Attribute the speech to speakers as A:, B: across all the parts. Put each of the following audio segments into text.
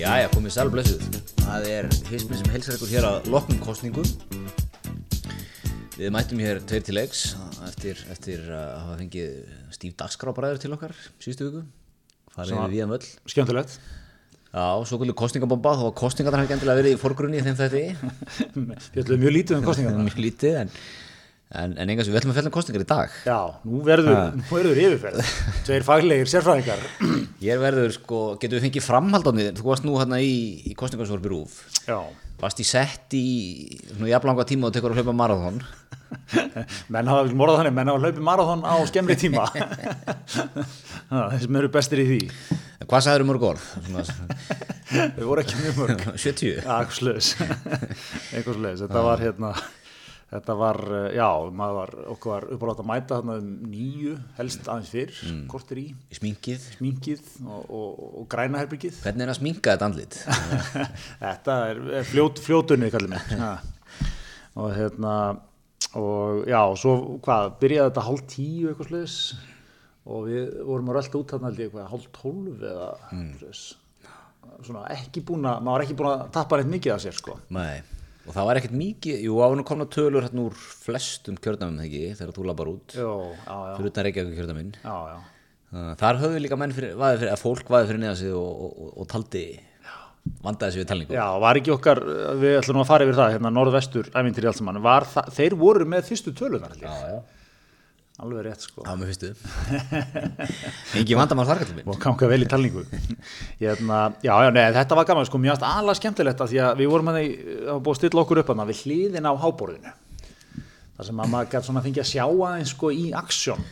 A: Jæja, komið sæl og blessuð. Það er hismi sem helsar ykkur hér að loknum kostningum. Við mættum hér tveir til leiks eftir, eftir að hafa fengið Stíf Dagskrábræður til okkar síðustu viku. Farið við viðan völl.
B: Skemmtilegt
A: Já, svo kvöldu kostningabomba, þó að kostningarnar hefði endilega verið í forgrunni í þeim þetta.
B: Fjöldum mjög lítið um kostningarna
A: Mjög lítið, en, en, en enga sem við ætlum að fjalla um kostningar í dag.
B: Já, nú verður, nú verður yfirferð Tveir faglegir sérfræðingar
A: Ég verður, sko, getum við fengið framhald á því, þú varst nú hérna í, í kostningarsvorfi Rúf.
B: Já
A: Varst í sett í, svona jafnlanga tíma og tekur að hlaupa marathon.
B: Menn hafa ekki morðað þannig, menn hafa hlaupið marathon á skemmri tíma Þeir sem eru bestir í því
A: En Hvað sagður um mörg orð? Svona,
B: Þau voru ekki mjög mörg
A: 70?
B: Já, eitthvað sluðis Eitthvað sluðis, þetta var hérna Þetta var, eh, já, maður var, okkur var uppálátt að mæta þarna um nýju, helst aðeins fyrr, mm. kortir í,
A: Sminkið?
B: sminkið og, og, og græna herbyggið.
A: Hvernig er að sminka þetta andlit?
B: Þetta er, er fljót, fljótunni, kallið mig. Ja. Og hérna, og já, svo hvað, byrjaði þetta hálf tíu eitthvað sluðis og við vorum að rölda út þarna held ég eitthvað hálf tólf eða mm. svona ekki búin að, maður var ekki búin að tappa reitt mikið af sér sko.
A: Nei, og það var ekkert mikið, jú, nú komna tölur hérna úr flestum kjördamum, ekki, þegar þú labbar út,
B: Jó, já, já,
A: fyrir utan Reykjavík kjördaminn.
B: já, já.
A: Þar höfðu líka menn fyrir, fyrir, að fólk vaðið fyrir neða sig og, og, og, og taldi, vandaði sig við talningu.
B: Já, var ekki okkar, við ætlum að fara yfir það, hérna norðvestur ævintir í allt saman, var það, þeir voru með fyrstu tölunar.
A: Já, já,
B: alveg rétt sko.
A: það var með fyrstu. Engi vandamál þar kallum minn.
B: og ganga vel í talningu hérna, já, já, nei, þetta var gaman sko, mjög alveg skemmtilegt að því að við vorum að því að búið að stilla okkur upp að við hliðin á háborðinu þar sem að maður gæti svona fengið að sjá aðeins sko í aksjón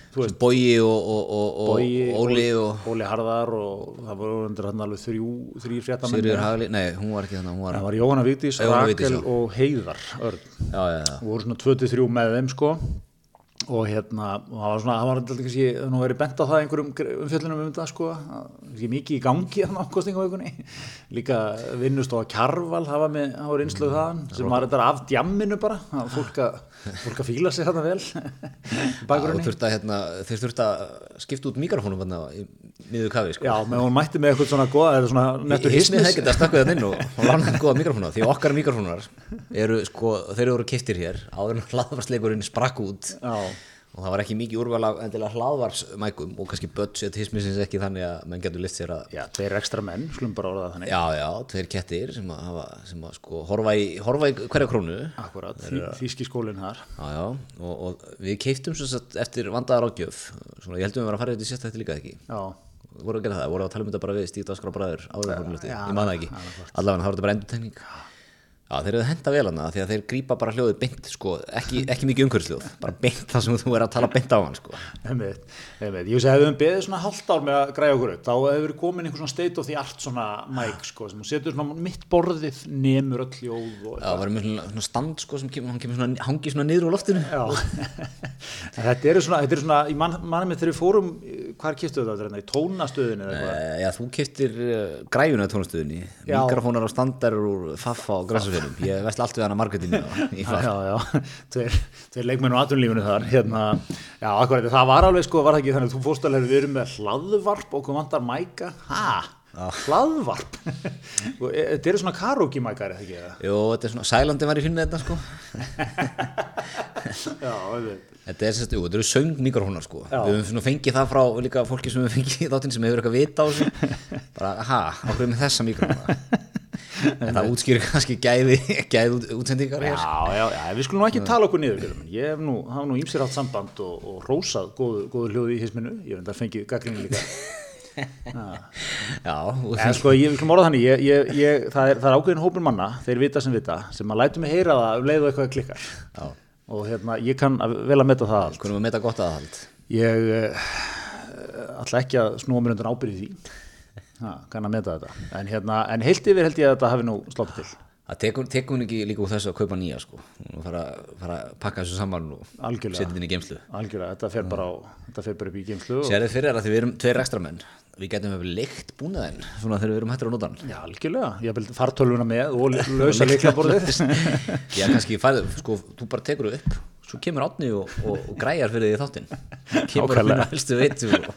A: Bogi og, og, og, og Óli
B: Óli Harðar og það voru undir hann alveg þrjú, þrjú fréttamenn
A: Sigriður Hagli, nei, hún var ekki þannig, hún var,
B: það var Jóhanna Vigdís, Rakel
A: já.
B: og Heiðar Örn
A: já, já, já.
B: voru svona 23 með þeim sko og hérna, og það var svona, það var alltaf kannski, það nú verið bent á það einhverjum umfjöllunum um þetta sko, að ekki mikið í gangi þannig á kostningavökunni, líka vinnust á Kjarval, það var með, það var einsluð þaðan, sem var þetta af djamminu bara, að fólk að, fólk að fíla sig þarna vel, bakgrunni.
A: þurft hérna, þeir þurft að skipta út mikrofónum miður kafi, sko.
B: Já, með hún mætti með eitthvað svona goða, eða svona nettur hismis.
A: hefði getað stakkuð það inn og, og lánaði góða mikrofóna því okkar mikrofónar eru sko, þeir eru kiftir hér áður en hlaðvarsleikurinn sprakk út
B: Já,
A: og það var ekki mikið úrval af endilega hlaðvarsmækum og kannski budget hismisins ekki þannig að menn getur list sér að
B: já, tveir ekstra menn, skulum bara orða það þannig.
A: já, já, tveir kettir sem að, hafa, sem að sko horfa í, horfa í hverja krónu. Já,
B: Akkurat, þý, þýski skólinn þar.
A: já, og, og við keiftum svo satt eftir vandaðar ágjöf svona, ég heldum við að vera að fara þetta í sérstætti líka ekki?
B: Já,
A: voru að gera það, voru að tala um þetta bara við Stíf Daskra bræður áður en fórum í loftið.
B: já,
A: ég man það ekki, allavega það var þetta bara endurtegning já, þeir eru að henda vel hana því að þeir grípa bara hljóðið beint sko, ekki, ekki mikið umhverfsljóð, bara beint það sem þú er að tala beint á hann sko.
B: Einmitt, einmitt. Ég veist að hefðum beðið svona halvt ár með að græja okkur upp, þá hefur komin einhver svona state of the art svona mic sko, sem setur svona mitt borðið nemur öll hljóð og
A: já, það var með svona, stand sko, sem kemur, hann kemur svona, hangi svona niður úr loftinu
B: þetta eru svona, þetta eru svona, ég man, manni með þegar við fórum, hvað kistuð þetta, þetta, í tónastöðinu?
A: Eh, Já, þú keftir uh, græjuna tónastöðinni,
B: Já.
A: mikrofónar og og Græsafjörnum, ég veist allt við hana marketingi í
B: Já, já, tveir, tveir leikmenn á atvinnlífunu þar, hérna, já, akkurat, það var alveg sko, var það ekki þannig, að þú fórst alveg, við erum með hlaðvarp og hvað vantar mæka, ha, hlaðvarp, og e- þetta eru svona karaoke mækar, eða ekki?
A: Jú, þetta er svona, Sælandi var í finna þetta sko.
B: Já.
A: Þetta er sérst, jú, þetta eru söng mikrofónar sko.
B: Já.
A: Við höfum fengið það frá líka fólki sem við fengið þáttinn sem hefur eitthvað vita á þessu. Bara, okkur er með þessa mikrofóna. En það útskýrir kannski gæði, gæði út- útsendingar.
B: Já, já, já, við skulum ekki tala okkur niður, ég hef nú, hafa nú ímsir átt samband og, og rósað góðu, góðu hljóði í hisminu, ég hef þetta fengið gaggrinni líka.
A: Já, og
B: En sko, ég, við skulum orða þannig, ég, ég, ég, það, er, það er ákveðin hópur manna, þeir vita sem vita, sem að lætu mig heyra það um leið og eitthvað klikkar.
A: Já,
B: Og hérna, ég kann að- vel að meta það allt.
A: meta gott aðhald.
B: Ég uh, ætla ekki að snúa mér undan ábyrði því, ha, kann að meta þetta. En, hérna, en heilt yfir held ég að þetta hafi nú sloppið til.
A: Það tekur, tekur hún ekki líka úr þessu að kaupa nýja sko. Hún fara, fara að pakka þessu saman og setja þetta inn í geimslu.
B: Algjörlega, þetta fer bara, á, þetta fer bara upp í geimslu. og-
A: Sérðu fyrir að því við erum tveir ekstra menn. Við getum hefur leikt búnaðinn svona þegar við erum hættir á nótan.
B: Já, algjörlega, ég vil fartölvuna með og lausa leiklaborðið.
A: Já, kannski færðu, sko, þú bara tekur það upp svo kemur átni og, og, og græjar fyrir því þáttinn. Kemur að finna helstu veitu og,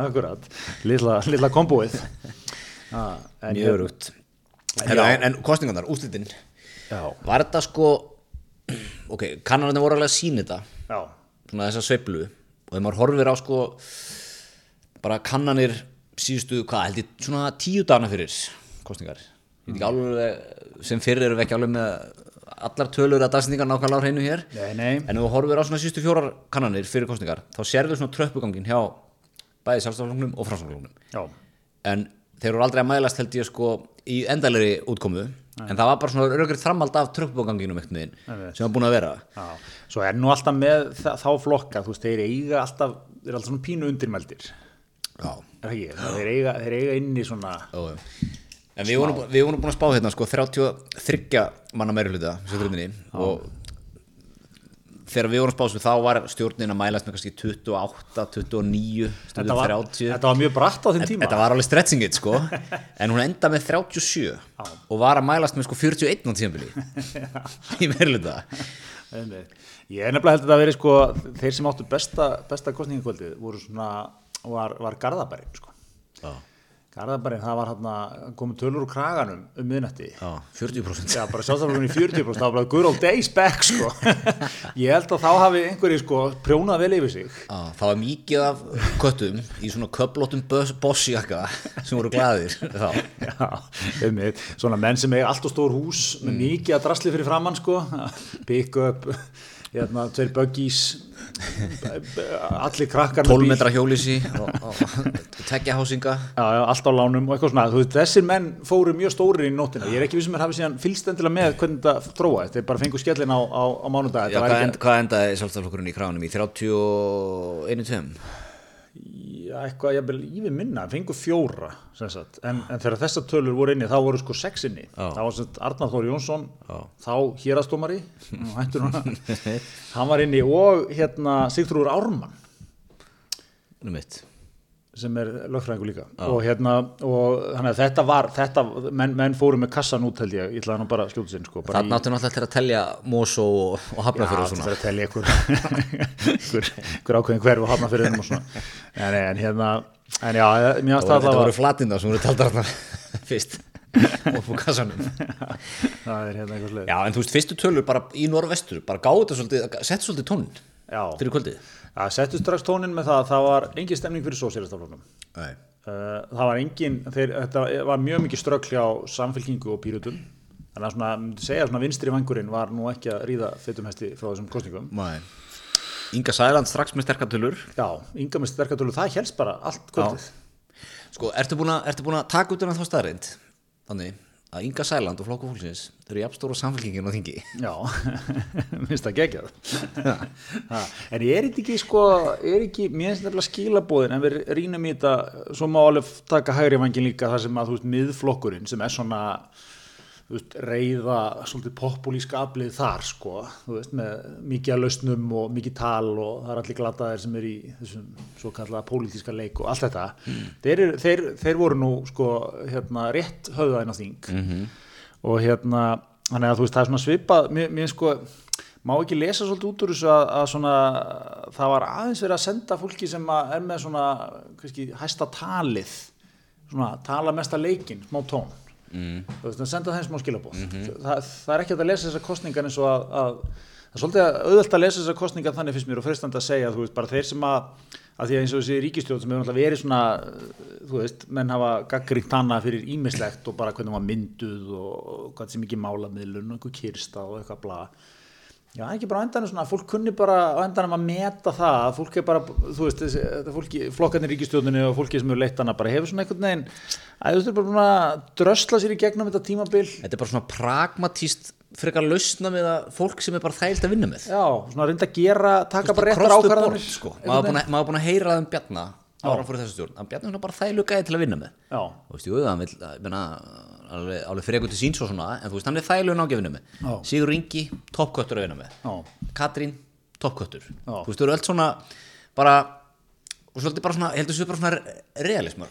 B: Akkurat, lilla, lilla kombóið. Ah,
A: mjög Heru, en, en kostningarnar, úslitin
B: Já,
A: var þetta sko ok, kannanarnir voru alveg að sína þetta.
B: Já,
A: svona þessa sveiflu. Og þegar maður horfir á sko bara kannanir síðustu, hvað held ég, svona tíu dana fyrir kostningar ekki alveg, sem fyrir eru við ekki alveg með allar tölur að dagsningar nákvæmlega á hreinu hér.
B: Nei, nei.
A: En ef þú horfir á svona síðustu fjórar kannanir fyrir kostningar þá sérðu svona tröppugangin hjá bæði sjálfstaflunum og framstaflunum
B: Já,
A: en þeir eru aldrei að mælast held ég sko í endalegri útkomu. En það var bara svona örgrið framald af tröppuganginu mektin sem var búin að vera.
B: Já. Svo er nú alltaf með þá flokka þú veist, þeir eiga alltaf þeir eru alltaf svona pínu undirmældir.
A: Já,
B: er það ekki, þeir eiga, þeir eiga inni svona
A: Ó. En við vorum, við vorum búin að spá hérna sko 33 manna meiri hluta og þegar við vorum að spá þessu þá var stjórnin að mælast með kannski 28, 29
B: þetta var,
A: 30
B: þetta var mjög bratt á þeim tíma.
A: Þetta var alveg stretching it sko. En hún enda með 37 og var að mælast með sko 41 á tíðanbili í
B: Einmitt. Ég er nefnilega held að þetta að veri sko þeir sem áttu besta, besta kostningakvöldið voru svona, var, var Garðabærin sko.
A: Já,
B: Garðabærin, það var hann komið tölur úr kraganum um miðnætti.
A: Já 40%
B: Já, bara sjálfstaflunum í 40% það var bara good old days back sko. ég held að þá hafi einhverji sko prjónað vel yfir sig.
A: Já, það var mikið af köttum í svona köplóttum bossjaka sem voru glæðir þá.
B: Já, einmitt, svona menn sem eiga allt og stór hús með mikið að drasli fyrir framann sko, pick up hérna, tveir buggies. Allir krakkar með
A: 12
B: bíl.
A: metra hjólísi og, og tekja hásinga
B: Já, já, allt á lánum og eitthvað svona. Veist, þessir menn fóru mjög stórir í nótina ég er ekki vissum að hafi síðan fylgst endilega með hvernig þetta þróaðist, þeir bara fengu skellin á, á, á mánudag.
A: Já, hvað, end, hvað endaði sjálfstaflokkurinn í kránum í 31 tveim?
B: Já, eitthvað, yfir minna, fengu fjóra en, en þegar þessar tölur voru inni þá voru sko sex inni,
A: Já.
B: þá var sagt Arnar Þór Jónsson,
A: Já.
B: þá hérastómari hann var inni og hérna Sigtrúður Ármann.
A: Nú mitt
B: sem er lögfræðingur líka. Og hérna, og þannig að þetta var þetta, menn, menn fóru með kassan út held ég, ég ætlaði nú bara skjóta sinn sko,
A: Það náttu náttúrulega til að telja Mosó og, og Hafnafjörð og
B: Já,
A: svona.
B: þetta er að telja ykkur, ákveðin hverf og hafna fyrir þeim og svona. En, en hérna, en já, mér
A: Það
B: varst það
A: voru- Þetta voru flatinda sem voru taldar þarna fyrst. Og på kassanum.
B: Það er hérna eitthvað sleið
A: Já, en þú veist, fyrstu tölur bara í norvestur bara gáðu þetta svolítið, settu svolítið tónin
B: Já,
A: fyrir kvöldið
B: Já, settu strax tónin með það að það var engin stemning fyrir sósélastaflóknum.
A: Nei
B: Uh, það var engin, þeir, þetta var mjög mikið ströggli á samfélkingu og pýrutum. Þannig að svona, segja svona vinstri vangurinn var nú ekki að ríða fytumhesti frá þessum kostningum.
A: Nei Inga Sæland strax með sterkartölur
B: Já, ynga með sterkatölu, það helst bara allt kvöldið.
A: Sko, ertu búin að, taka út um þá staðreind þannig að Inga Sæland og Flokku fólksins eru jafnstóra samfélkingin á þingi
B: Já, minnst það geggjað. Ha, en er þetta ekki sko, er ekki, mér finnst nefnilega skilabóðin, en við rínum í þetta, svo má alveg taka hægri vangin líka þar sem að, þú veist, miðflokkurinn sem er svona, veist, reyða svolítið populíska aflið þar, sko, þú veist, með mikið að lausnum og mikið tal og það er allir glataðir sem er í þessum svo kallaða pólitíska leik og allt þetta. Þeir, eru- þeir, þeir voru nú, sko, hérna, rétt höfðaðinn á þing og hérna, þannig að þú veist, það er svona svipað, mér, mér sko, má ekki lesa svolítið út úr þessu að, að svona, það var aðeins verið að senda fólki sem er með svona, kannski, hæsta talið, svona, tala mesta leikinn, smá tón. Mm. Þú veist, að senda þeim smá skilabóð. það, það er ekki að lesa þessar kostningar eins og að, að það er svolítið auðvelt að lesa þessar kostningar þannig finnst mér og fristandi að segja, þú veist, bara þeir sem að, að því að eins og þessi ríkistjóð sem hefur náttúrulega verið svona, þú veist, menn hafa gaggrínt hana fyrir ímislegt og bara hvernig hún var mynduð og hvað sem ekki málamiðlun og eitthvað kyrsta og eitthvað bla. Já, ekki bara á endanum svona, fólk kunni bara á endanum að meta það, að fólk er bara, þú veist, þetta fólki, flokkarnir ríkistjóðinni og fólki sem hefur leitt hana bara hefur svona einhvern veginn, að þú veist, bara búin að drösla sér í gegnum þetta tímabil,
A: Þetta er bara svona pragmatíst frekar lausna með að fólk sem er bara þægilt að vinna með.
B: Já, svona reynda að gera, taka bara réttar
A: board, sko. er maður er búin að heyra það um Bjarna ára fyrir þessu stjórn, að Bjarni er svona bara þægilu gæði til að vinna með.
B: Já,
A: og veist, jú, hann vil, ég meina, alveg, alveg eitthvað til síns og svona, en þú veist, hann er þægilu nági að vinna með.
B: Já.
A: Sigur Ingi, toppköttur að vinna með.
B: Já,
A: Katrín, toppköttur.
B: Já.
A: þú veist, þú eru öll svona bara og svolítið bara svona, ég held að þessu bara svona realismar,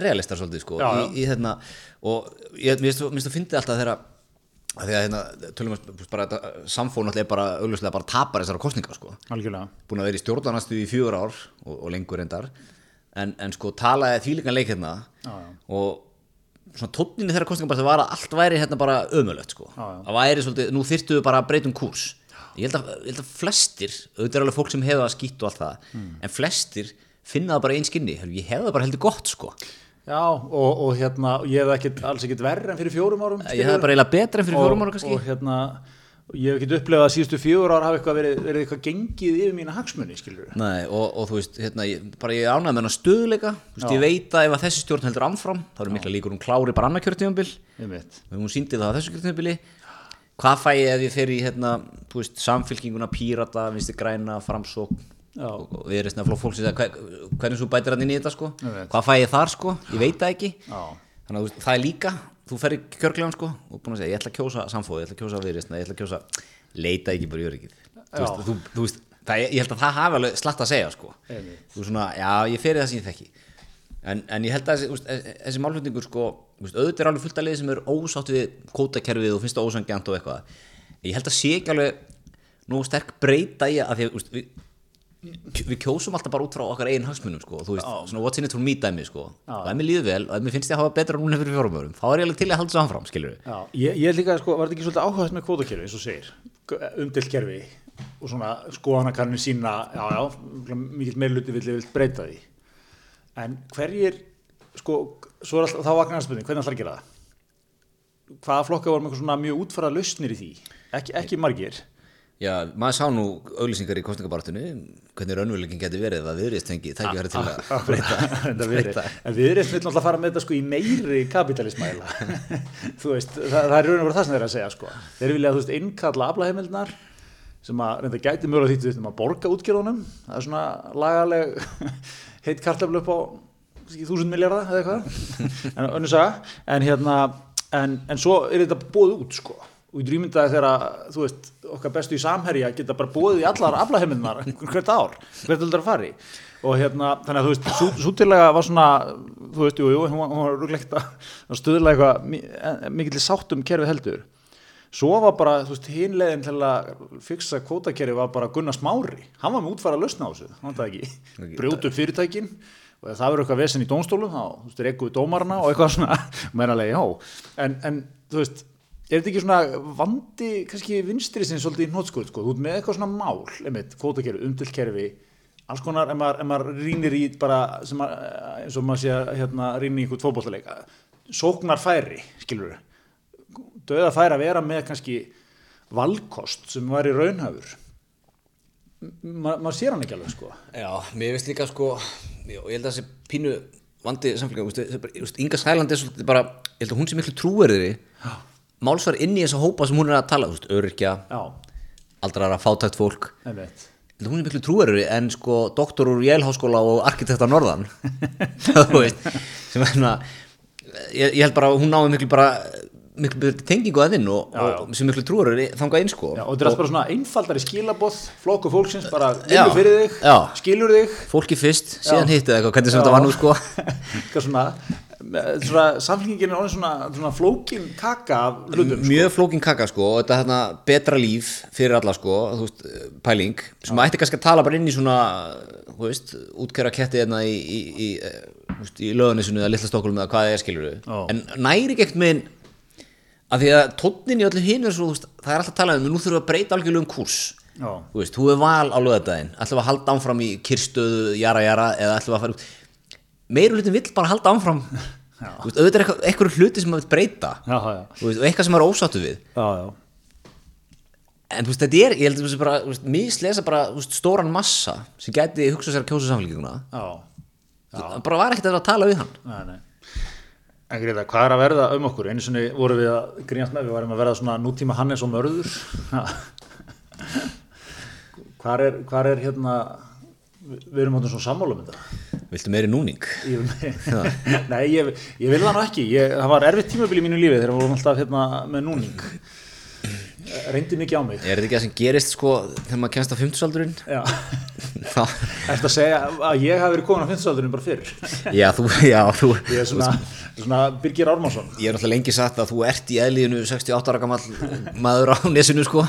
A: realistar svolítið sko
B: Já,
A: í, í hérna, og ég mér finnst- mér finnst að fyndi alltaf þegar að því að hérna, tölum við bara þetta samfónu alltaf er bara augljóslega bara tapar þessara kostningar sko.
B: Algjörlega.
A: búin að vera í stjórnarnastu í fjögur ár og, og lengur endar en, en sko talaði þvílíkan leik hérna
B: Já, já.
A: og svona tónninni þeirra kostninga bara það var að allt væri hérna bara ömulegt sko.
B: Já, já.
A: það væri svolítið, nú þyrftu við bara að breyta um kúrs. Ég held að, ég held að flestir auðvitað er alveg fólk sem hefur það skýtt og allt það
B: Hmm.
A: en flestir finna það bara einn skinni. Ég hef það bara heldur gott sko.
B: Já, og, og hérna, ég hef ekkit, alls ekkit verri en fyrir fjórum árum
A: ég hef það bara eiginlega betra en fyrir fjórum ára kannski.
B: og hérna, ég hef ekkit upplegað að síðustu fjögur ár hafa eitthvað verið, verið eitthvað gengið yfir mína hagsmunni, skilur
A: Nei, og, og þú veist, hérna, ég, bara ég ánægði með hennar stöðuleika þú veist,
B: Já.
A: ég veit að ef að þessi stjórn heldur ámfram þá eru mikla líkur hún klári bara
B: veit
A: ef hún síndi það á þessu kjörtíðanbili hvað fæ ég ef ég fer í hérna, þú veist, samfylkinguna, pírata, vinsti græna, framsókn og, við erum svona fólk sem hver, hvernig svo bætir hann inn í þetta sko. Hvað fæ ég þar sko, ég veit það ekki. Þannig að þú það er líka þú fer í kjörklegan sko og búin að segja ég ætla að kjósa samfóði, ég ætla að kjósa viðreistna ég ætla að kjósa, leita ekki bara í öryggið. Þú þú, þú veist það, ég held að það hafi alveg slatt að segja sko.
B: Einmitt.
A: þú svona, já ég fer í það sem ég þekki. En, en ég held að þessi, þú veist, þessi, þessi málflutningur sko, auðvitað er alveg fullt að liði sem er ósátt við kótakerfið og finnst það ósangjant og eitthvað. Ég held að sé ekki alveg nú sterk breyta í að því að við, kjósum alltaf bara út frá okkar eigin hagsmunum sko, þú veist, svona what's in it for me dæmi sko, og ef mér líður vel og ef mér finnst ég að hafa betra núna fyrir fjórum árum, þá er ég alveg til að halda svo áfram, skilur við
B: já, ég, ég líka, sko, var þetta ekki svolítið áhugast með kvótakerfi, eins og segir, umdilt kerfi og svona skoðanakarnir sína, já, já, mikill meirluti vill, vill breyta því. En hverjir, sko, svo er alltaf, þá vaknar spurning, hvernig að gera það? Hvaða flokka voru með
A: Já, maður sá nú auglýsingar í kostningabartinu hvernig raunveruleikin geti verið að viðrist fengi tækifæri til að breyta
B: Þetta verið. En við erum náttúrulega fara með þetta sko í meiri kapitalismæla. þú veist, það, það er raun og verið það sem þeir að segja sko. Þeir vilja að þú veist innkalla aflaheimildnar sem að reynda gæti mjög að þú veist um að borga útgjörðunum. Það er svona lagaleg heitt kartaflu upp á þúsund miljardar eða eitthvað. en. En hérna, en, en svo er þetta búið út sko. Og ég drýmyndaði þegar, þú veist, okkar bestu í samherja geta bara búið í allar aflaheimildnar hvert ár, hvert heldur að fari? Og hérna, þannig að þú veist, sú, sútilega var svona, þú veist, jú, jú, hún var, var rúglegt að stuðla eitthvað eh, mikill sáttum kerfi heldur. Svo var bara, þú veist, hinlegin til að fixa kvótakerfi var bara Gunnar Smári, hann var með útfæra að lausna á þessu hann var það ekki, brjótu fyrirtækin. Og það verður eitthvað vesen í dónstólum þá, þú veist, rekkuðu dómarna og eitthvað svona meðanlega, já, en, en þú veist, er þetta ekki svona vandi kannski vinstri sinni svolítið í hnótskuld sko, þú ert með eitthvað svona mál, einmitt, kvótakerfi, umdilkerfi alls konar, ef maður, maður rýnir í bara, sem að, eins og maður sé að hérna, rýnir í einhvern fótbollaleika sóknar færi, skilur döða færi að vera með kannski valkost sem var í raunhafur Ma, maður sér hann ekki alveg sko.
A: Já, mér finnst líka sko já, ég held að þessi pínu vandi veist, Inga Sæland er svolítið bara, ég held að hún sé miklu trúverðri málsvar inn í þessa hópa sem hún er að tala,
B: já,
A: aldrara, fátækt fólk.
B: Einmitt.
A: Hún er miklu trúverðri en sko doktor úr Jélháskóla og arkitekt á Norðan. Veist sem er hérna ég, ég held bara að hún náði miklu bara miklu tengingu að þinn og, og sem miklu trúverðri þangað inn sko.
B: Já, og þetta er bara svona einfaldari skilaboð flokku fólksins bara vinnu fyrir þig
A: já.
B: skilur þig.
A: Fólki fyrst, síðan
B: Já.
A: hittið eitthvað hvernig sem þetta var nú sko.
B: Eitthvað svona, svona samfélkingin er orðin svona, svona flókin kaka af hlutum sko.
A: mjög flókin kaka sko og þetta hérna betra líf fyrir alla sko þú veist, pæling sem ætti kannski að tala bara inn í svona þú veist, útkjöra ketti hérna í, í, í, í löðunisunu eða litla stokkulum eða hvað það er skilur
B: Já.
A: en næri ekkert með að því að tónnin í öllu hinn er svo þú veist, það er alltaf að tala um, nú þurfum við að breyta algjörlega um kúrs
B: Já.
A: þú veist, þú er val á löðadaginn ætlum við að halda áfram í kyrstöðu jara jara eða ætlum við hlutin vill bara halda áfram þú veist, auðvitað er eitthvað, eitthvað hluti sem maður vill breyta
B: já, já,
A: veist, og eitthvað sem maður er ósáttu við
B: já, já.
A: en veist, þetta er, ég held að þú veist, bara, mislesa bara stóran massa sem gæti hugsa sér að kjósa samfélginguna
B: já.
A: það bara var ekkert að vera að tala við hann
B: Nei, nei. En Greta, hvað er að verða um okkur? Einu sinni vorum við að grínast með, við varum að verða svona nútíma Hannes og Mörður. hvar, er, hvar er hérna, við erum áttum svona sammála um þetta.
A: viltu meiri núning
B: Ég, nei, ég, ég vil það nú ekki. Ég, það var erfitt tímabil í mínu lífi þegar við vorum alltaf hérna með núning. Reyndi mikið á mig.
A: er þetta ekki það sem gerist sko þegar maður kemst á 50-saldurinn
B: Já.
A: þá,
B: Eftir að segja að ég hafi verið komin á 50-aldurinn bara fyrr.
A: já, þú, já, þú
B: Ég er svona, svona Birgir Ármánsson.
A: ég er náttúrulega lengi sagt að þú ert í eðliðinu 68 ára gamall maður á nesinu sko.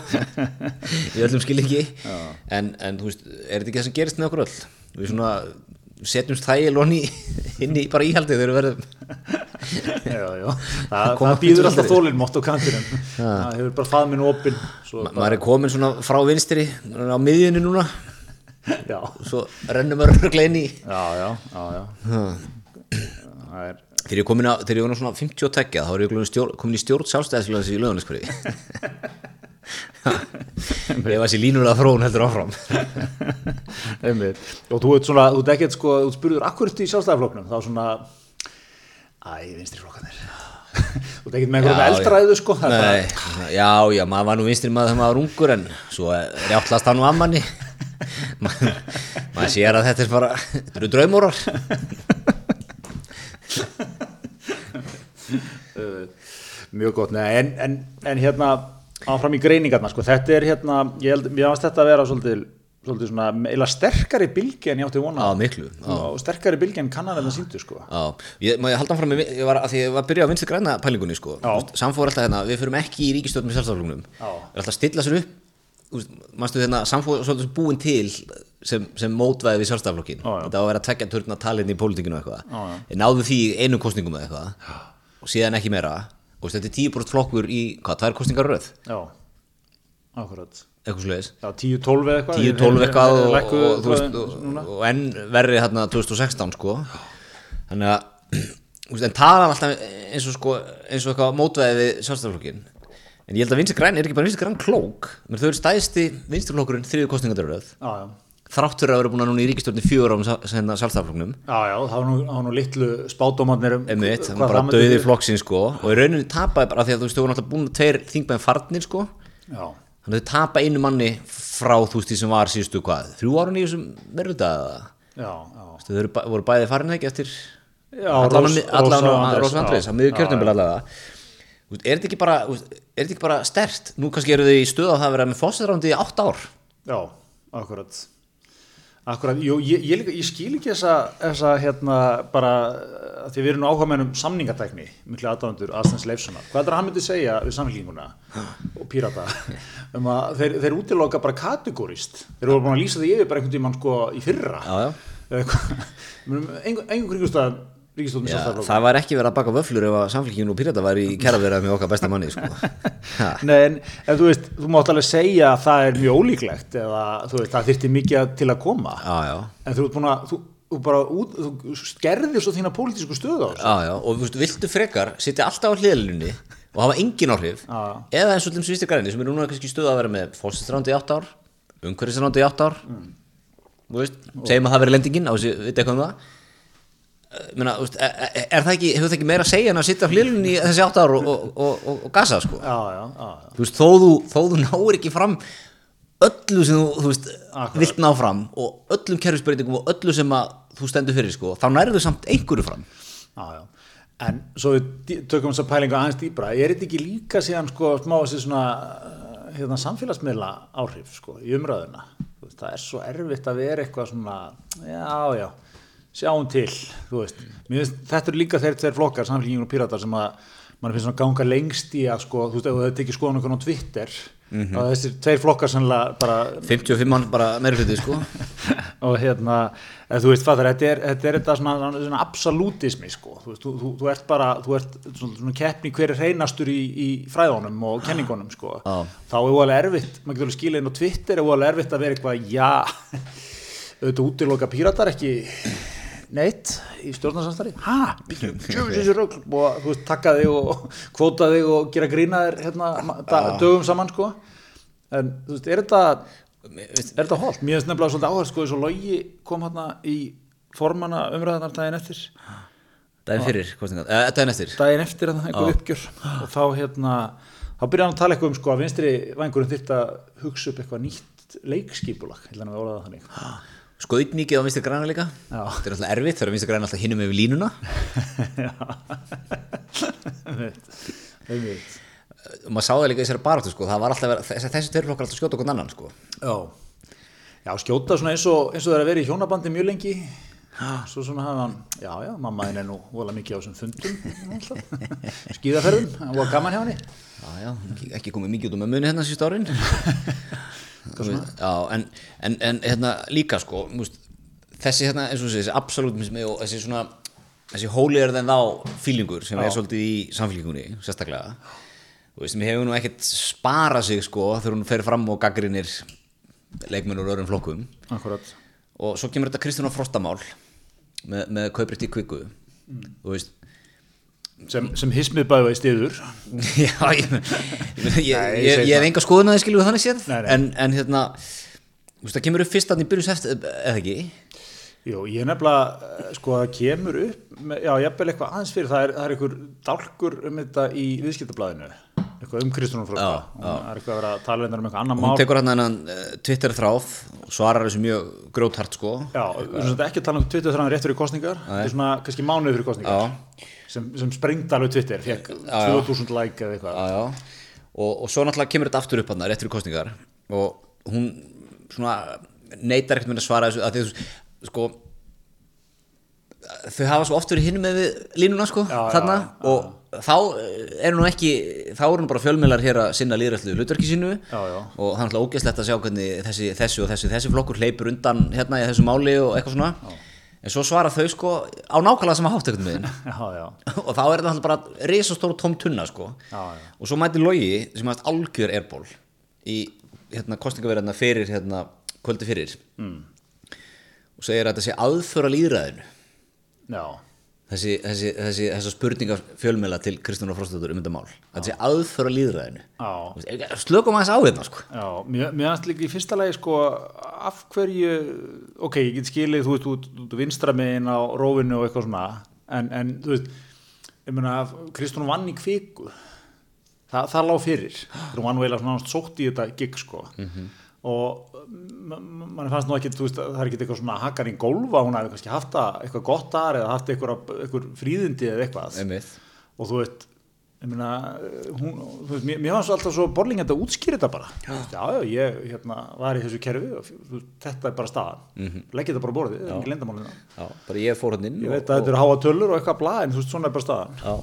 A: Í öllum skilningi. En, en þú veist, er þetta ekki það sem gerist með okkur öll? Við svona setjumst þægil onni inn í bara íhaldið þegar við verðum.
B: Já, já. Það, það býður alltaf þólinn mótt á kantinum. Það hefur bara faðminn opinn
A: Ma maður er komin svona frá vinstri á miðjunni núna.
B: Já,
A: svo rennum maður örglega inn í.
B: Já, já, já, já. það er
A: þegar ég komin að, þegar ég var svona 50 og tekja þá er ég stjórn, komin í stjórn sjálfstæðisfélags í lögunaskvöri ef þessi línulega þróun heldur áfram.
B: Og þú ert svona, þú ert ekkert sko þú spurður akkurat í sjálfstæðarflokknum þá svona æ, vinstri flokkanir þú ert ekkert með einhverjum eldræðu sko.
A: Nei, já, já, maður var nú vinstri maður þegar maður var ungur en svo rjáttlast hann nú að manni. Ma, maður sér að þetta er bara þetta eru draumórar.
B: bara mjög gott, nei, en, en, en hérna áfram í greiningarna sko, þetta er hérna, ég held, mér fannst þetta að vera svolítið, svolítið svona, eila sterkari bylgi en ég átti vona
A: á.
B: Á.
A: miklu
B: og sterkari bylgi en kannanlega síndu sko.
A: Já, ég, má ég halda fram ég var, að því ég var að byrja á vinstri græna pælingunni sko, samfóður alltaf hérna, við fyrum ekki í ríkistjórn með sjálfstæðarflóknum,
B: Já.
A: við alltaf stilla sér upp, mannstu hérna, samfóður svolítið búin til sem, sem mótvæði við
B: já.
A: þetta var að vera að tekja törna talin í pólitíkinu og eitthvað, náðu því í einu kostningum eitthvað, og síðan ekki meira, og þetta er 10% flokkur í, hvað, tvær kostningar röð,
B: já, akkurat.
A: Eitthvað sluðis,
B: já, 10-12 eða eitthvað
A: 10-12 eitthvað og, og, þú veist, og, og enn verri hérna 2016 sko. Þannig að en talan alltaf eins og sko eins og eitthvað mótveði við sjálfstæðarflokkin en ég held að vinstri græn er ekki bara vinstri græn klók menn þau eru stæðsti vinstri flokkurinn þriðu kostningadöröð
B: já, já
A: þráttur að vera búin að núna í ríkistjórni fjögur árum senna sjálfstæðarflokknum
B: Já, já, það var nú, það var nú litlu spátómannir um hvað
A: hann var bara döði
B: fyrir.
A: flokksinn sko. Og í rauninni tapaði bara því að þú veist þau voru náttúrulega búin tveir þingmenn farnir sko.
B: Já,
A: þannig að þau tapa einu manni frá þú veist því sem var síðustu hvað þrjú árun í þessum verður
B: já, já.
A: Þau voru, bæ- voru bæði farin ekki eftir
B: Já, Rósa Andrés,
A: að miður
B: Já,
A: kjörnumbil allavega Þú veist, er þetta ekki bara þú veist, er þetta ekki bara stert nú kannski eru þau í stöð á það að vera með fósitrándi í átt ár.
B: Já, akkurat Akkurat, jú, ég, ég, líka, ég skil ekki þessa, þessa hérna bara að því við erum nú áhuga með um samningatækni miklu aðdáðandur Aðstæns Leifssonar. Hvað er það að hann myndi segja við samfélkinguna og pírata um að þeir, þeir útiloka bara kategórist? Þeir voru búin að lýsa því yfir bara einhvern tímann sko í fyrra.
A: Já, já.
B: eða
A: Já, það var ekki verið að baka vöflur ef að samfélkingin og pírata var í kæraverða með okkar besta manni sko.
B: Nei, en, en þú veist, þú mátt alveg segja að það er mjög ólíklegt eða þú veist, það þyrfti mikið til að koma.
A: Já, já,
B: en þú að þú, þú bara út, þú skerðir svo þína pólitísku stöðu á þessu.
A: Og þú veist, viltu frekar sitja alltaf á hliðalunni og hafa engin áhrif eða eins og þessum svistir græni sem er núna kannski í stöð að vera með fósitrándi í átt ár umhverfisrándi í átt ár þú veist, segjum að það veri lendingin á þessi, veit eitthvað um það Eh, meina, þú veist, er, er, það ekki, hefur það ekki meira að segja en að sitja á hliðalunni í þessi átt ár og, og, og, og, gasa sko
B: Já, já, já,
A: þú veist, þó þú, þó þú náir ekki fram öllu sem þú, þú veist,
B: Akkurat.
A: vilt ná fram og öllum kerfisbreytingum og öllu sem að þú stendur fyrir sko, þá nærðu samt einhverju fram.
B: En svo við tökum þess að pælingu aðeins dýbra, er þetta ekki líka síðan sko smá þessi svona uh, hérna, samfélagsmiðla áhrif sko í umræðuna? Þú Veist, það er svo erfitt að vera eitthvað svona, já, já, sjáum til, þú veist. Finnst, þetta eru líka þeir tveir flokkar, samfélgingin og píratar sem að mann finnst svona ganga lengst í að sko, þú veist, ef hefði tekið skoðan okkur á Twitter, mm -hmm. þá þessir tveir flokkar sannlega bara
A: 55 mann bara meira hluti sko
B: og hérna, eða, þú veist fattar, þetta er, þetta er þetta svona, svona absolutismi sko, þú veist, þú, þú, þú ert bara þú ert svona, svona keppni hver er hreinastur í, í fræðunum og kenningunum sko,
A: Já.
B: þá er óalega erfitt maður getur inn á Twitter, er óalega erfitt að vera eitthvað, já auðvitað útiloka píratar ekki neitt í stjórnarsamstari rögl og þú veist, takka þig og kvóta þig og gera grína þér hérna, da- dögum saman sko. En þú veist, er þetta er þetta holt? Mér finnst nefnilega svolítið áherslu sko eins og Logi kom hérna í formanna umræðanar daginn eftir.
A: Daginn fyrir, eða daginn eftir.
B: Daginn eftir að einhver uppgjör. Og þá hérna þá byrjaði hann að tala eitthvað um sko að vinstri vængurinn þyrft að hugsa upp eitthvað nýtt leikskipulag, að við orðaða þannig
A: skoðið mikið á vinstri græna líka.
B: Já.
A: þetta er alltaf erfitt þegar vinstri græna alltaf hinum yfir línuna. Og maður sá það líka í þessari baráttu sko. Það var alltaf, þessi, þessi tveir flokkar alltaf skjóta okkur annan sko.
B: Já, já skjóta svona eins og, eins og það er að vera í hjónabandi mjög lengi. Svo svona hafa hann já já, mamma þinn er nú vola mikið á þessum fundum skíðaferðum, hann var gaman hjá henni.
A: Já, já, ekki, komið mikið út um mömmunni hérna síðust árin já, en, en, en hérna líka sko múst, þessi hérna, eins og þessi, þessi absolutismi og þessi svona þessi holier than thou feelingur sem er svolítið í samfélkingunni sérstaklega. Þú veist, mér hefur nú ekkert spara sig sko þegar hún fer fram og gaggrinir leikmenn úr öðrum flokkum.
B: Akkurat
A: og svo kemur þetta Kristján Frostamál með, með kauprætt í kviku þú veist
B: sem, sem hismið bæða í stiður.
A: Já, ég, ég, ég, ég,
B: það.
A: enga skoðun að það skilju þannig séð. En, en hérna þú veist, það kemur upp fyrst að í byrjus eftir eða ekki?
B: Jú, ég er nefnilega, eh, sko, það kemur upp, með, já, ég bel eitthvað aðeins fyrir, það er, það er einhver dálkur um þetta í viðskiptablaðinu, eitthvað um Kristjánum Fróka, það er eitthvað að vera að tala um eitthvað annar
A: hún
B: mál.
A: tekur hann hennan uh, Twitter þráð og svarar þessu mjög gróthart sko.
B: Já, við erum svona ekki að tala um Twitter þannig rétt fyrir kostningar, þetta er svona kannski mánuð fyrir kostningar, sem, sem sprengt alveg Twitter, fekk 2000 like eða eitthvað.
A: já, já. Og, og svo náttúrulega kemur þetta aftur upp hann rétt fyrir kostningar og hún svona neytar ekkert með að svara þessu að þú sko þau hafa svo oft verið hinn með línuna sko
B: Já, já,
A: þarna.
B: já,
A: og þá eru nú ekki þá eru nú bara fjölmiðlar hér að sinna líðrætlu hlutverki sínu.
B: Já, já.
A: og það er náttúrulega ógeðslegt að sjá hvernig þessi, þessi og þessi, þessi flokkur hleypur undan hérna í þessu máli og eitthvað svona en svo svara þau sko á nákvæmlega sama hátt einhvern veginn.
B: Já, já,
A: og þá er þetta bara risastóru tóm tunna sko.
B: Já, já.
A: og svo mæti Logi sem hefast algjör erból í hérna, kostningaverðina fyrir hérna, kvöldi fyrir. Mm. og segir að þetta sé aðföra líðræðinu
B: já,
A: þessi, þessi, þessi, þessi spurninga fjölmela til Kristján og Frostóttur um þetta mál. Þetta sé aðföra líðræðinu veist, slökum aðeins á hérna sko.
B: Mér, finnst líka í fyrsta lagi sko af hverju, ok, ég get skilið þú veist, út, út vinstra megin á rófinu og eitthvað svona, en, en þú veist, ég meina, Kristján vann í kviku, það, það lág fyrir, þú vann vel að svona náttúrulega sótt í þetta gig sko. Og mann fannst nú ekki, þú veist, það er ekki eitthvað svona hakkar í gólfa, hún hefði kannski haft eitthvað gott þar eða haft eitthvað, fríðindi eða eitthvað.
A: Einmitt.
B: og þú veist ég meina, hún, þú veist, mér, mér fannst alltaf svo borling að útskýra þetta bara. Já, já, já ég hérna, var í þessu kerfi og þetta er bara staðan. Mm -hmm. leggja þetta bara borðið, það er ekki lendamálina
A: Já, bara ég fór hann inn
B: ég
A: og,
B: veit að þetta eru háa tölur og eitthvað blað en þú veist, svona er bara staðan.
A: Já,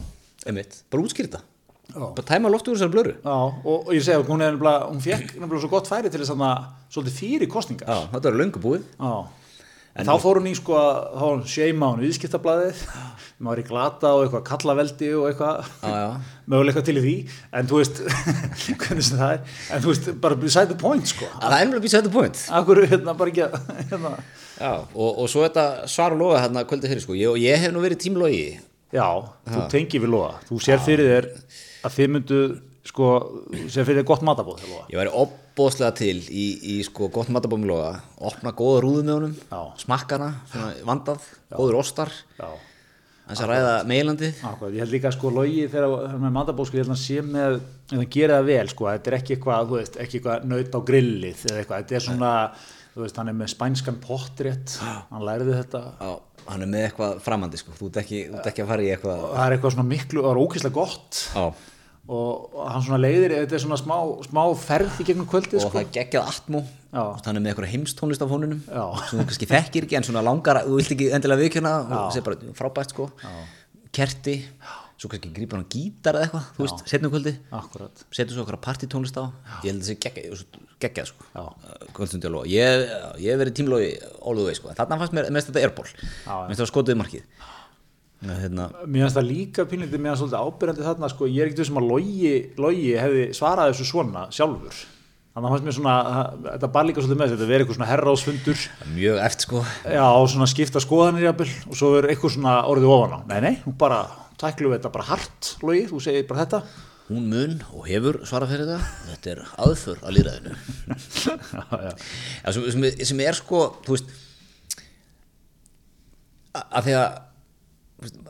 A: einmitt, bara útskýrta
B: Já.
A: Bara tæma loft úr þessar blöru.
B: Já, og, ég segi að hún, hún fekk nefnilega svo gott færi til þess að svolítið fyrir kostningar
A: Já, þetta er löngu búið.
B: Já. En þá fór hún í sko að var seima hún viðskiptablaðið. Maður var í glata og eitthvað kallaveldi og eitthvað. Möguleika til í því. En þú veist, hvernig sem það er. En þú veist, bara beside the point sko.
A: Það er einhverjum býst þetta point.
B: Akkur hérna bara ekki að hérna.
A: Já, og, og svo þetta svar og loga hérna kvöldi fyrir sko, ég, ég hef nú verið tímlogi
B: Já, þú tengir við loða þú sér fyrir þér að þið myndu sko, sér fyrir gott matabóð
A: Ég væri opbóðslega til í, í sko gott matabómi loga, opna góða rúðu með honum,
B: Já.
A: smakkana, vandað, góður ostar, þess að ræða meilandið.
B: akkur, ég held líka sko logi þegar með matabóð sko, ég held að sé með hann gerir það vel sko, þetta er ekki eitthvað ekki eitthvað naut á grillið þetta er svona, þú veist, hann er með spænskan pottrétt, hann læriði þetta.
A: Já, hann er með eitthvað framandi sko, þú ert ekki, ekki að fara í eitthvað.
B: það er eitthvað svona miklu, það er ókýrslega gott.
A: Já,
B: og hann svona leiðir, þetta er svona smá, smá ferð í gegnum kvöldið
A: og
B: sko.
A: það er geggjað atmú,
B: Já.
A: hann er með eitthvað heimstónlist af honunum,
B: Já.
A: sem þú kannski þekkir ekki en svona langar, að- þú vilt ekki endilega viðkjöna og sé bara frábært sko, kerti, svo kannski grípar hann gítar eða eitthvað, þú veist, setnum kvöldi. Setur svo okkar partítónlist á. Ég held að það sé geggjað, geggjað sko.
B: Já.
A: kvöldstundi á loga ég, hef verið tímlógi all the way sko. Þarna fannst mér mest þetta erból
B: Já,
A: mest það í markið ja, hérna,
B: Mér finnst það líka pínlítið mér finnst svolítið ábyrjandi þarna sko, ég er ekkert sem að logi, logi hefði svarað þessu svona sjálfur. Þannig að fannst mér svona, þetta bar líka svolítið með þetta verið eitthvað svona herráðsfundur.
A: Mjög eftir sko.
B: Já, og svona skipta skoðanir jafnvel og svo verður eitthvað svona orðið ofan á. Nei, nei, hún bara, tæklu við þetta bara hart logi, þú segir bara þetta.
A: Hún mun og hefur svarað fyrir þetta þetta er aðför að líðræðinu
B: já, já,
A: ja, sem, sem, sem er sko þú veist að, því að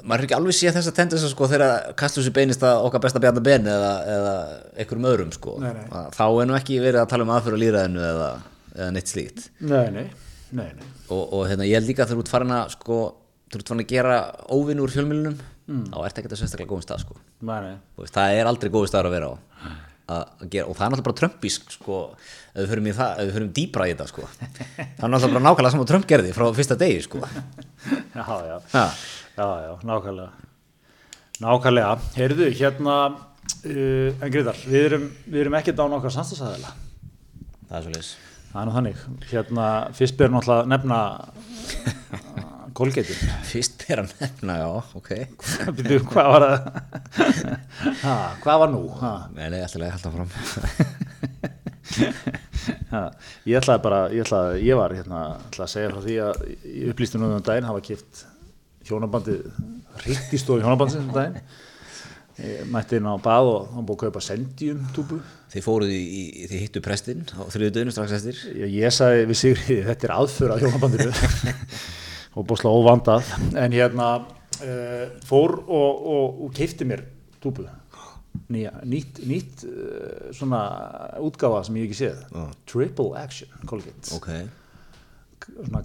A: maður er ekki alveg séð þessa tendensa sko þegar kastljósi beinist að okkar besta bjarnar ben eða, eða einhverjum öðrum sko
B: Nei, nei.
A: Að þá er nú ekki verið að tala um aðför að líðræðinu eða, eða neitt slíkt
B: nei, nei, nei, nei.
A: og, og hérna, ég held líka að þegar þú ert farin að sko, þú ert farin að gera óvinn úr fjölmjölunum þá ert ekki þetta sérstaklega góðum stað sko.
B: nei, nei.
A: Þú veist, það er aldrei góðu staður að vera á að, að gera, og það er náttúrulega bara trömpísk sko, ef við förum, það, ef við förum dýbra í þetta sko. það er náttúrulega bara nákvæmlega saman Trump gerði frá fyrsta degi sko.
B: já, já. Já, já, nákvæmlega. Nákvæmlega, heyrðu, hérna uh, en Gríðar, við erum, við erum ekkert á nokkar samstagsæðila
A: það er svo leis
B: Það er nú þannig. Hérna, fyrst ber náttúrulega nefna Colgate
A: Fyrst ber að nefna, já, ok.
B: Býtu, hvað var það? Ha, hvað var nú?
A: Nei, nei, alltaf leið alltaf fram
B: ha, ég ætlaði bara ég, ætlaði, ég var hérna ætlaði að segja frá því að í upplýstunum um daginn hafa kipt hjónabandið ríkt í stofu hjónabandið um daginn. Ég mætti inn á bað og hann búið að kaupa sendjum túbu
A: Þið fóruð í, í þið hittu prestinn á þriðu dögnu strax eftir?
B: Ég, ég sagði við Sigriði þetta er aðför af hjónabandinu. Og búið óvandað. En hérna uh, fór og, og, og keipti mér túbu Nýja, nýtt, nýtt uh, svona útgáfa sem ég ekki séð.
A: Já.
B: Triple Action Colgate.
A: Ok,
B: svona